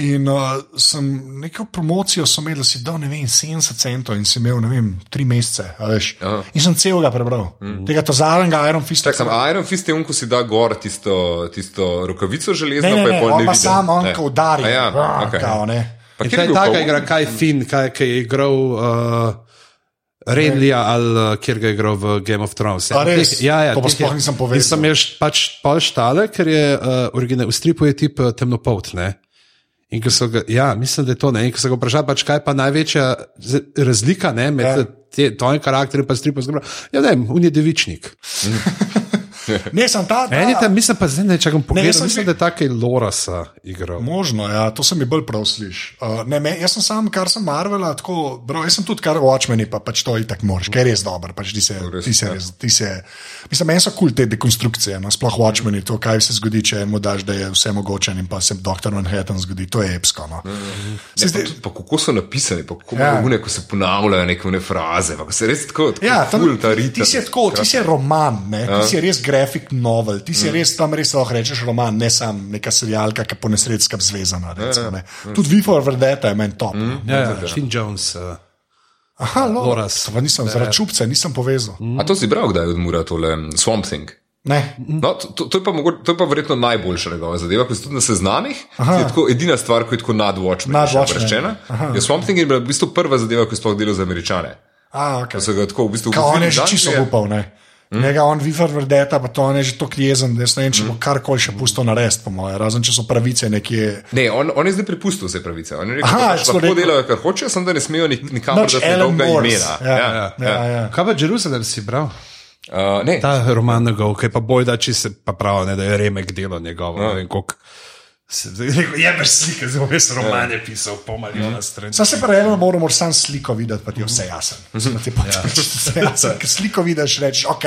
In uh, sem neko promocijo sem imel, da si dal ne vem, 70 centov in si imel ne vem, tri mesece. a veš. Aha. In sem celega prebral. Mm. Tega tozalenga Iron Fista. Tak, sam, Iron Fist je on, ko si da gor tisto, tisto rokavico železno, Ne, ne, pa je ne, pol on pa sam, on Ne. ko udari. Ja, okay. kao, ne. Kaj taka igra, kaj fin, kaj, kaj je igral uh, Renlija ali uh, kjer ga je igral v Game of Thrones. A res? Ja, ja, To pa sploh je- nisem povedal. In sem jaz pač pol štale, ker je uh, original, v stripu je tip uh, temnopolt. Ne? In ko so ga, ja, mislim, da je to ne. In ko so ga vprašali, pač, kaj pa največja razlika ne, med Ja. ja. tem karakterjem in stripu, rekel, ja, ne, vem, on je devičnik. Ne, sem ta. ta En je tam, mislim pa zdaj, ne čakam pogledati, jaz sem mislim, že- da je tako Lorasa igral. Možno, ja, to se mi bolj prav sliši. Uh, ne, me, jaz sem sam, kar sem Marvela, tako, bro, jaz sem tudi kar Watchmeni, pa pač to itak moraš, ker je res dober, pač ti se, res, ti se, ja. res, ti se, mislim, meni so kul cool te dekonstrukcije, no, sploh Watchmeni, to, kaj se zgodi, če mu daš, da je vse mogoče in pa se Dr. Manhattan zgodi, to je epsko. No. Se Ne, zdaj, pa, tudi, pa kako so napisani, pa kako Ja. ja. une, ko se ponavljajo neke fraze, pa ko se res tako, tako Ja, tam, ful ta ritem. ti si je tako, ti si je roman, ne? ti si je res grafik novel, ti Mm. si je res tam res lahko rečeš roman, ne sam neka serijalka, ki po nesredskam zvezana. Ja, Recimo, ne. Tudi Vifor Verdeta je meni top. Mm. Ja, ja, Tim Jones. Uh, Aha, lo, Loras. pa nisem, zaradi čupce nisem povezal. A to si bral, kdaj odmura tole um, Swamp Thing? Ne. No, to, to, je pa mogoče, to je pa verjetno najboljša njegova zadeva, ko si tudi na seznamih. Je tako edina stvar, ki je tako nad Watchmen Nad še Watchmen. oproščena. Je Swamp Thing je bila v bistvu prva zadeva, ki je sploh delal za američane. A, okay. Ko so ga tako v bistvu Ka on je že čisto je- upal. Ne? Njega on Vifor Verdeta, pa to on je že tako jezen, da ne vem, če bo karkoli še pusto narediti, po mojem, razen če so pravice nekje. Ne, on, on je zdaj prepustil vse pravice. On je rekel, Aha, da pač celo lahko delajo, kar hočejo, samo da ne smejo nik, nikamor dati Alan njegovega Morse. imena. Ja, ja, ja, ja. kaj pa Jeruzalem si bral? Uh, ne, Ta roman njegov, ki je pa boj, da če se pa pravi, ne, da je remek delo njegovo. Ja. Ne vem, koliko. Se- rekel, Je brez slike, zelo res roman je pisal, pol milijona strani. Sam se pravi, eno moramo samo sliko videti, pa ti je vse jasen. Mislim, da ti je pač vse jasen. Ker sliko vidiš, rečeš, ok.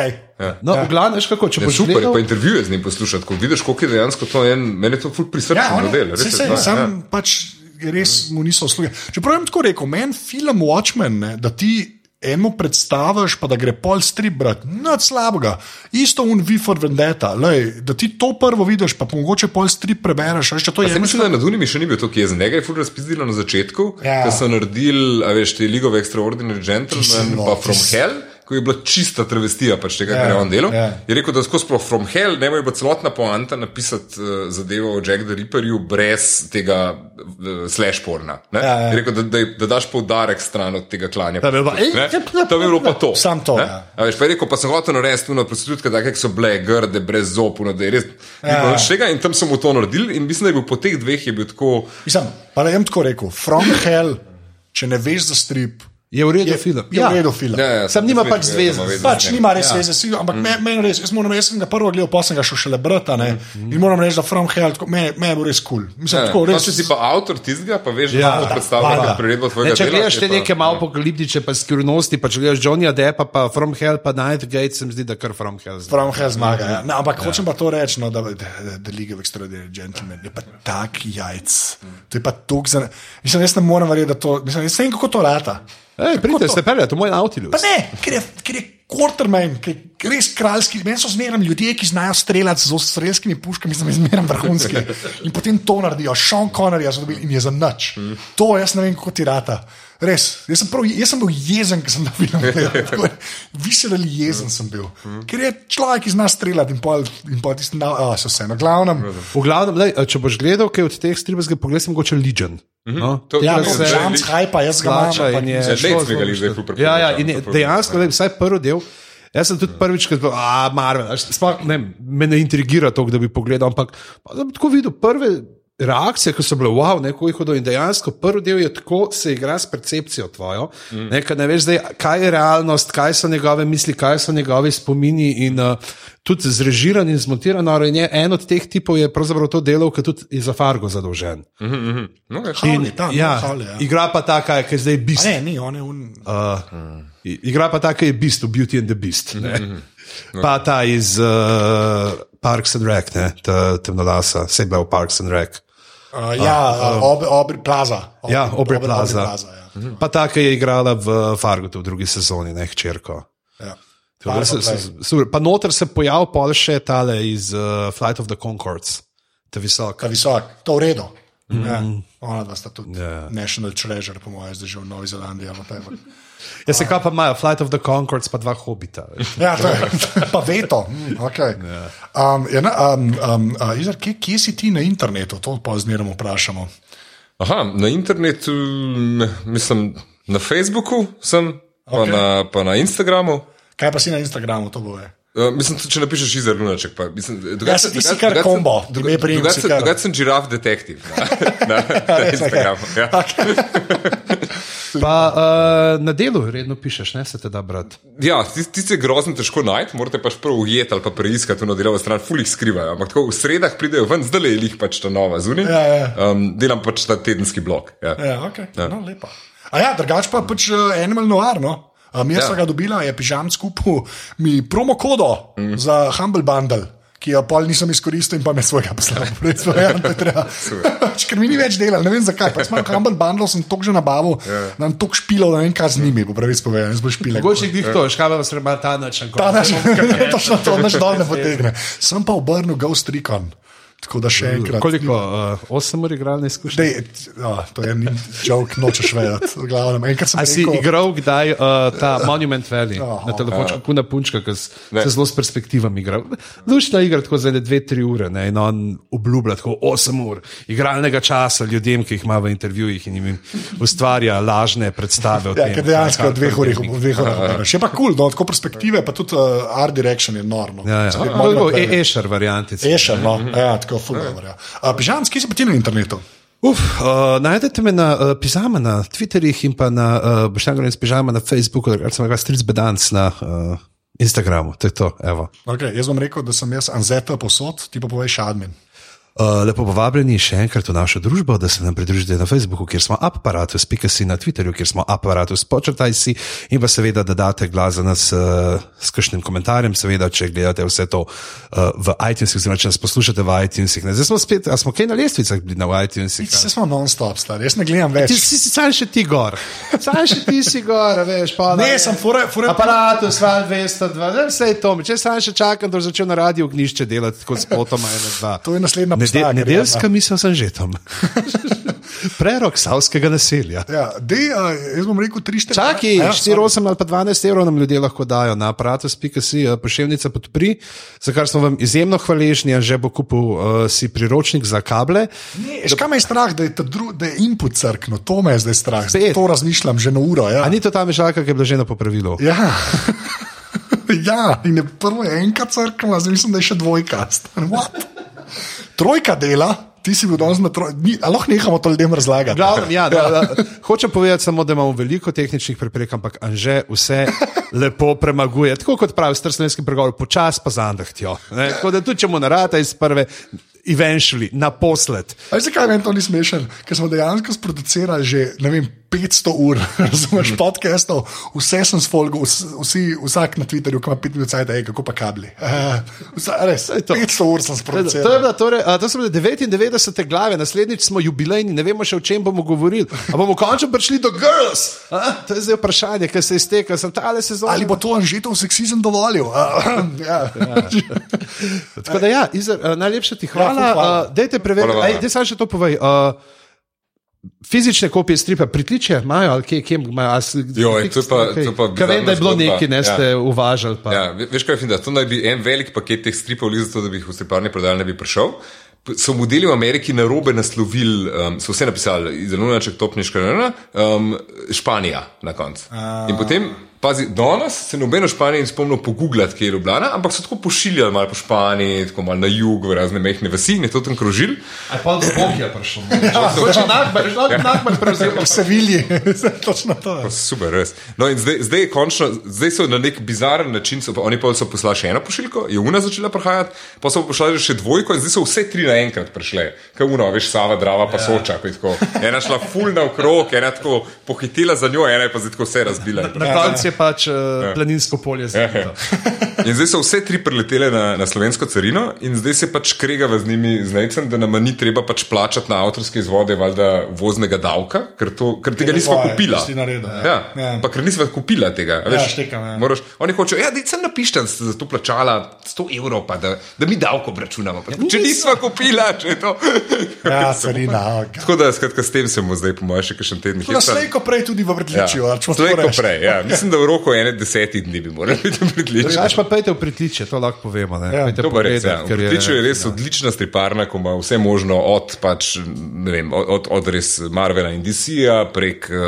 No, v glavnem, veš kako, če boš super je gledal, pa intervjuje z njim poslušati, ko vidiš, koliko je dejansko to en, meni je to ful prisrčen Ja, model. je sej, to, sam ja. pač res mu niso usluge. Čeprav jim tako rekel, meni film Watchmen, ne, da ti eno predstaviš, pa da gre pol strip brat, nič slabega. Isto un V for Vendetta, lej, da ti to prvo vidiš, pa mogoče pol strip prebereš, veš, to je. Se mislim, da nad unimi še ni bil tako jezen. Njega je ful razpizdilo na začetku, Ja. ko so naredili, a veš, te League of Extraordinary Gentlemen, no, pa ti From si- Hell. Ko je bila čista travestija pač tega, Ja, kar je on delal, ja. je rekel, da skozi sploh From Hell ne more biti celotna poanta napisati uh, zadevo o Jack the Ripperju brez tega uh, slash porna. ne. Ja, ja. Je rekel, da, da, da daš poudarek stran od tega klanja. Da bi bilo, "Ej, Ne? ja, ja, To bi bilo pa to. Sam to, ja. A veš, pa je rekel, pa sem hotel narediti tuno prostitutke, take, ki so bile grde, brez zob, no, da je res Ja. bilo nič tega in tam sem mu to naredil in mislim, da je bil po teh dveh je bil tako. Mislim, pa ne vem tako rekel, From Hell, če ne veš za strip, je v redu je, film. je v redu film. Ja, ja, Sam nima pač zveze. da Pač nima res veze, ja. ampak mm. meni me res, jaz moram reči, ga prvo gledal, pa sem ga šel šele brati, ne. Mm. In moram reči, da From Hell, tako, me, je bil res kul. Cool. Mislim, Ja, tako no, res. če si pa avtor tistega, pa veš, da Ja, lahko predstavljaš priredbo tvojega Ne, če dela. gledaš te pa- neke malo apokaliptične, pa skrivnosti, pa če gledaš Johnnyja Deppa, pa From Hell, pa Night Gate, se mi zdi, da kar From Hell zna. From Hell zmaga. Ja. Ne, ampak ja. hočem pa to reči, no, da je League of Extraordinary Gentlemen je pa tak jajc. To je pa tok za. Mislim, jaz ne morem verjeti, da to. Mislim, jaz ne vem, kako to rata. Ej, pridite, se peljete, moj Nautilus. Pa ne, ker je, ker je quarterman, ker je res kralski. Meni so zmeraj ljudje, ki znajo streljati z strelskimi puškami, sem zmeraj vrhunski. In potem to naredijo, Sean Connery so dobili in je za nič. To jaz ne vem, kako ti rata. Res, jaz sem, prav, jaz sem bil jezen, ker sem na film gledal. Visel ali jezen sem bil. Ker je človek, ki zna streljati in pol, in pol tisti, na, a, so vse, na glavnem. V glavnem, lej, če boš gledal, kaj od teh stribskega pogleda, sem mogoče Legion. No? To- Ja, to to je je li- hajpa, jaz ga imam. Je- Ja, Ja, ja, in je, to prvo. dejansko, lej, vsaj prvi del. Jaz sem tudi prvič, ko sem bil, a Marvel, a sploh ne, me ne intrigira to, da bi pogledal, ampak pa sem tako videl prve reakcije, ko so bile, wow, neko jih hodil in dejansko prvi del je tako, se igra s percepcijo tvojo, mm. ne, ne veš zdaj, kaj je realnost, kaj so njegove misli, kaj so njegovi spomini in uh, tudi zrežiran in zmontiran, no, in je en od teh tipov je pravzaprav to delal, ki tudi je za Fargo zadolžen. No, ja. Havli, tam, ja, Havli, ja. igra pa taka, ki je zdaj A bist. Ne, ni, on je un. Uh, igra pa ta, ki je Beast, v Beauty and the Beast. Ne? Pa ta iz uh, Parks and Rec, ne? ta temnolasa, vse je bil v Parks and Rec. Uh, ja, uh, ob, ob, plaza. Ob, Ja, Aubrey Plaza. plaza ja. Pa ta, ki je igrala v Fargotu v drugi sezoni, ne hčerko. Ja. Tako se- se- super. Pa noter se pojavil pol še tale iz uh, Flight of the Concords, ta visok. Ta visok, to v redu. Mm. Ja, ona dva sta tudi Ja. yeah. National Treasure, po mojem, zdaj že v Novi Zelandiji. Ja, se kaj pa imajo, Flight of the Concords, pa dva hobita. Ja, to je pa veto. Mm, okay. um, ja, na, um, um, uh, Izar, kje, kje si ti na internetu? To pa zmeraj vprašamo. Aha, na internetu, mislim, na Facebooku sem, pa, Okej. na, pa na Instagramu. Kaj pa si na Instagramu, to bo je. Uh, mislim, če napišeš izar lunaček. Pa, mislim, Ja, se ti si kar kombo, druge priimki si kar. Drugače sem žiraf detektiv na, na, na Instagramu. Ja. Pa uh, na delu redno pišeš, ne se te da brati. Ja, ti, se grozno težko najti, morate pač prvo ujeti ali pa preiskati na delovo stran, fulih skrivajo. Ampak tako v sredah pridejo ven, zdaj le jih pač ta nova zunaj. Ja, ja. Um, delam pač ta tedenski blok. Ja. Ja, okay. ja. No, lepa. A ja, drugač pa pač uh, Animal Noir. No? Um, jaz Ja. sem ga dobila, je pižam skupaj mi promo kodo mm. za Humble Bundle. Ki jo pol nisem izkoristil in pa me svojega poslal. Res verjamem, da je treba. Ker mi ni več dela, ne vem zakaj. Pač imam Humble Bundle, sem tok že nabavil, yeah. nam tok špilov, ne vem kaj z njimi, bo pravi spovedan, jaz bo špilek. Mogoče jih to, škava vas treba ta način. Ta naš, točno to, naš dol ne potegne. Sem pa obrnil Ghost Recon. Tako da še enkrat. Koliko? Uh, 8 ur igralne izkušnje. Dej, oh, to je ni joke, nočeš vedeti. glavnem. Enkrat sem A si rekel, igral kdaj uh, ta Monument Valley Aha. na telefončku, kuna punčka, ki se zelo s perspektivami igra. Lušna igra tako za 2-3 ure ne, in on obljublja tako 8 ur igralnega časa ljudem, ki jih ima v intervjujih in jim ustvarja lažne predstave. o Ja, tem, ker dejansko v dveh dveh urah. obrneš. Je pa kul, cool, no, tako perspektive, pa tudi uh, art direction je norno. Ja, ja. Ešer variantice. Ešer, no, ja, tako ful dobro. Uh, Pižam, kje si pa ti na internetu? Uf, uh, najdete me na uh, Pizama na Twitterjih in pa na uh, Boštangorju in Pižama na Facebooku, ali sem ga stric bedanc na uh, Instagramu. To je to, evo. Okay, jaz bom rekel, da sem jaz Anzeta posod, ti pa poveš admin. Uh, lepo povabljeni še enkrat v našo družbo, da se nam pridružite na Facebooku, kjer smo aparatus, pika si na Twitterju, kjer smo aparatus, počrtaj si in pa seveda, da date glas za nas uh, s kakšnim komentarjem, seveda, če gledate vse to uh, v iTunesih, oziroma če nas poslušate v iTunesih. Ne? Zdaj smo spet, a smo kaj na lestvicah bili na iTunesih? Vse smo non-stop, star, jaz ne gledam več. Ti si, sam še ti gor, sam še ti si gor, veš, pa Ne, sem fura, fura. Aparatus, val 202, vse je to, če sam še čakam, da začel na radiju gnišče delati kot s potoma ena dva. To je naslednja Nede, postaja nedeljska misel sem že tam. Prerok savskega naselja. Ja, dej, uh, jaz bom rekel 3-4. Čakaj, ja, 4, 8 ali pa 12 evrov nam ljudje lahko dajo na aparatus.si, pošiljnica podpri, za kar smo vam izjemno hvaležni, a že bo kupil uh, si priročnik za kable. Ne, škaj me je strah, da je, dru, da je input crkno, to me je zdaj strah. Spet. To razmišljam že na uro. Ja. A ni to ta mežalka, ki je bila že na popravilu? Ja. ja, in je prvo je enkrat crknila, zdaj mislim, da je še dvojka. What? Trojka dela, ti si bil danes na trojki. Lahko nehamo to ljudem razlagati. Glavnem, ja, da, da, hočem povedati samo, da imamo veliko tehničnih preprek, ampak Anže vse lepo premaguje. Tako kot pravi star slovenski pregovor, počasi pa zandahtijo. Ne? Tako da tudi če mu narata iz prve, eventually, naposled. Veš, zakaj meni to ni smešen? Ker smo dejansko sproducirali že ne vem, 500 ur, razumeš, podcastov, vse sem sfolgal, vsi, vsak na Twitterju, ki ima 5 minut, da je kako pa kabli. Uh, vsa, res, to. 500 ur sem To je sproduciral. bila, torej, a, to so bile 99 glave, naslednjič smo jubilejni, ne vemo še o čem bomo govorili. A bomo končno prišli do girls? A? To je zdaj vprašanje, ki se izteka, sem tale sezona. Ali bo to Anžetov seksizem dovolil? Uh, ja. Tako da, ja, Izar, najlepša ti hvala. Ja, hvala. Uh, dajte preveriti, Hvala, hvala. Ej, daj samo še to povej. Uh, Fizične kopije stripa, pritličje imajo ali kje, kje imajo? a si- Joj, to pa- to je pa vem, da je bilo nekaj, ne zgodba. ste uvažali. Pa. Ja, ve- veš kaj fin, da to naj bi en velik paket teh stripov, zato da bi jih v striparni prodali, ne bi prišel. So modeli v Ameriki na robe naslovili, um, so vse napisali, izdelunaček topniška, um, Španija na koncu. In potem, pazi, danes se nobeno v Španiji ni spomnil pogooglati, kje je Ljubljana, ampak so tako pošiljali malo po Španiji, tako malo na jug, v razne mehne vasi in je to tam krožil. Aj pa do Bogija prišel. Hoče nakbar, že lahko nakbar prevzel. V Sevilji, točno to. je. Super, res. No, in zdaj, zdaj, je končno, zdaj so na nek bizaren način, so, pa- oni pa so poslali še eno pošiljko, je una začela prihajati, pa so poslali še dvojko, in zdaj so vse tri naenkrat prišle, kot uno, veš, Sava, Drava, pa Soča. pa je tako. Ena šla full naokrog, ena tako pohitela za njo, ena je pa zdaj tako vse razbila. Na koncu je pač uh, planinsko polje zelo. In zdaj so vse tri preletele na, na slovensko carino, in zdaj se pač kregava z njimi z necem, da nam ni treba pač plačati na avtorske izvode, valjda voznega davka, ker, to, ker tega nismo kupila. si naredil, ja. Ja, Ja. ja. Pa ker nismo kupila tega. a Veš, štekam, ja. moraš, oni hočejo, ja, da sem napišten, za to plačala 100 evrov, pa da, da mi davko obračunamo. Pa, če nismo kupila, če je to. Ja, carina. ok. Tako da, skratka, s tem se bomo zdaj, po mojem, še kakšen teden slejko prej tudi v vrtličju. Ja. Slejko prej, ja. Mislim, da v roku ene desetih dni bi morali biti pritlični. Drugač pa pejte v pritličje, to lahko povemo. Ne? Ja, To pa res, ja. pogledat, ker je- je res odlična striparna, ko ima vse možno od, pač, ne vem, od, od, res Marvela in DC-ja, prek uh,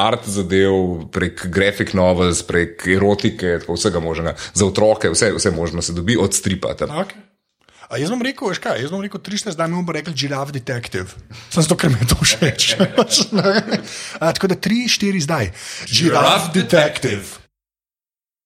art zadev, prek graphic novels, prek erotike, tako vsega možnega. Za otroke vse, vse možno se dobi od stripa. Tam. Okay. A jaz bom rekel, veš kaj, jaz bom rekel 300, zdaj mi bomo rekli Giraffe Detective. Sem zato, ker mi je to všeč. A, tako da 3, 4 zdaj. Giraffe Detective.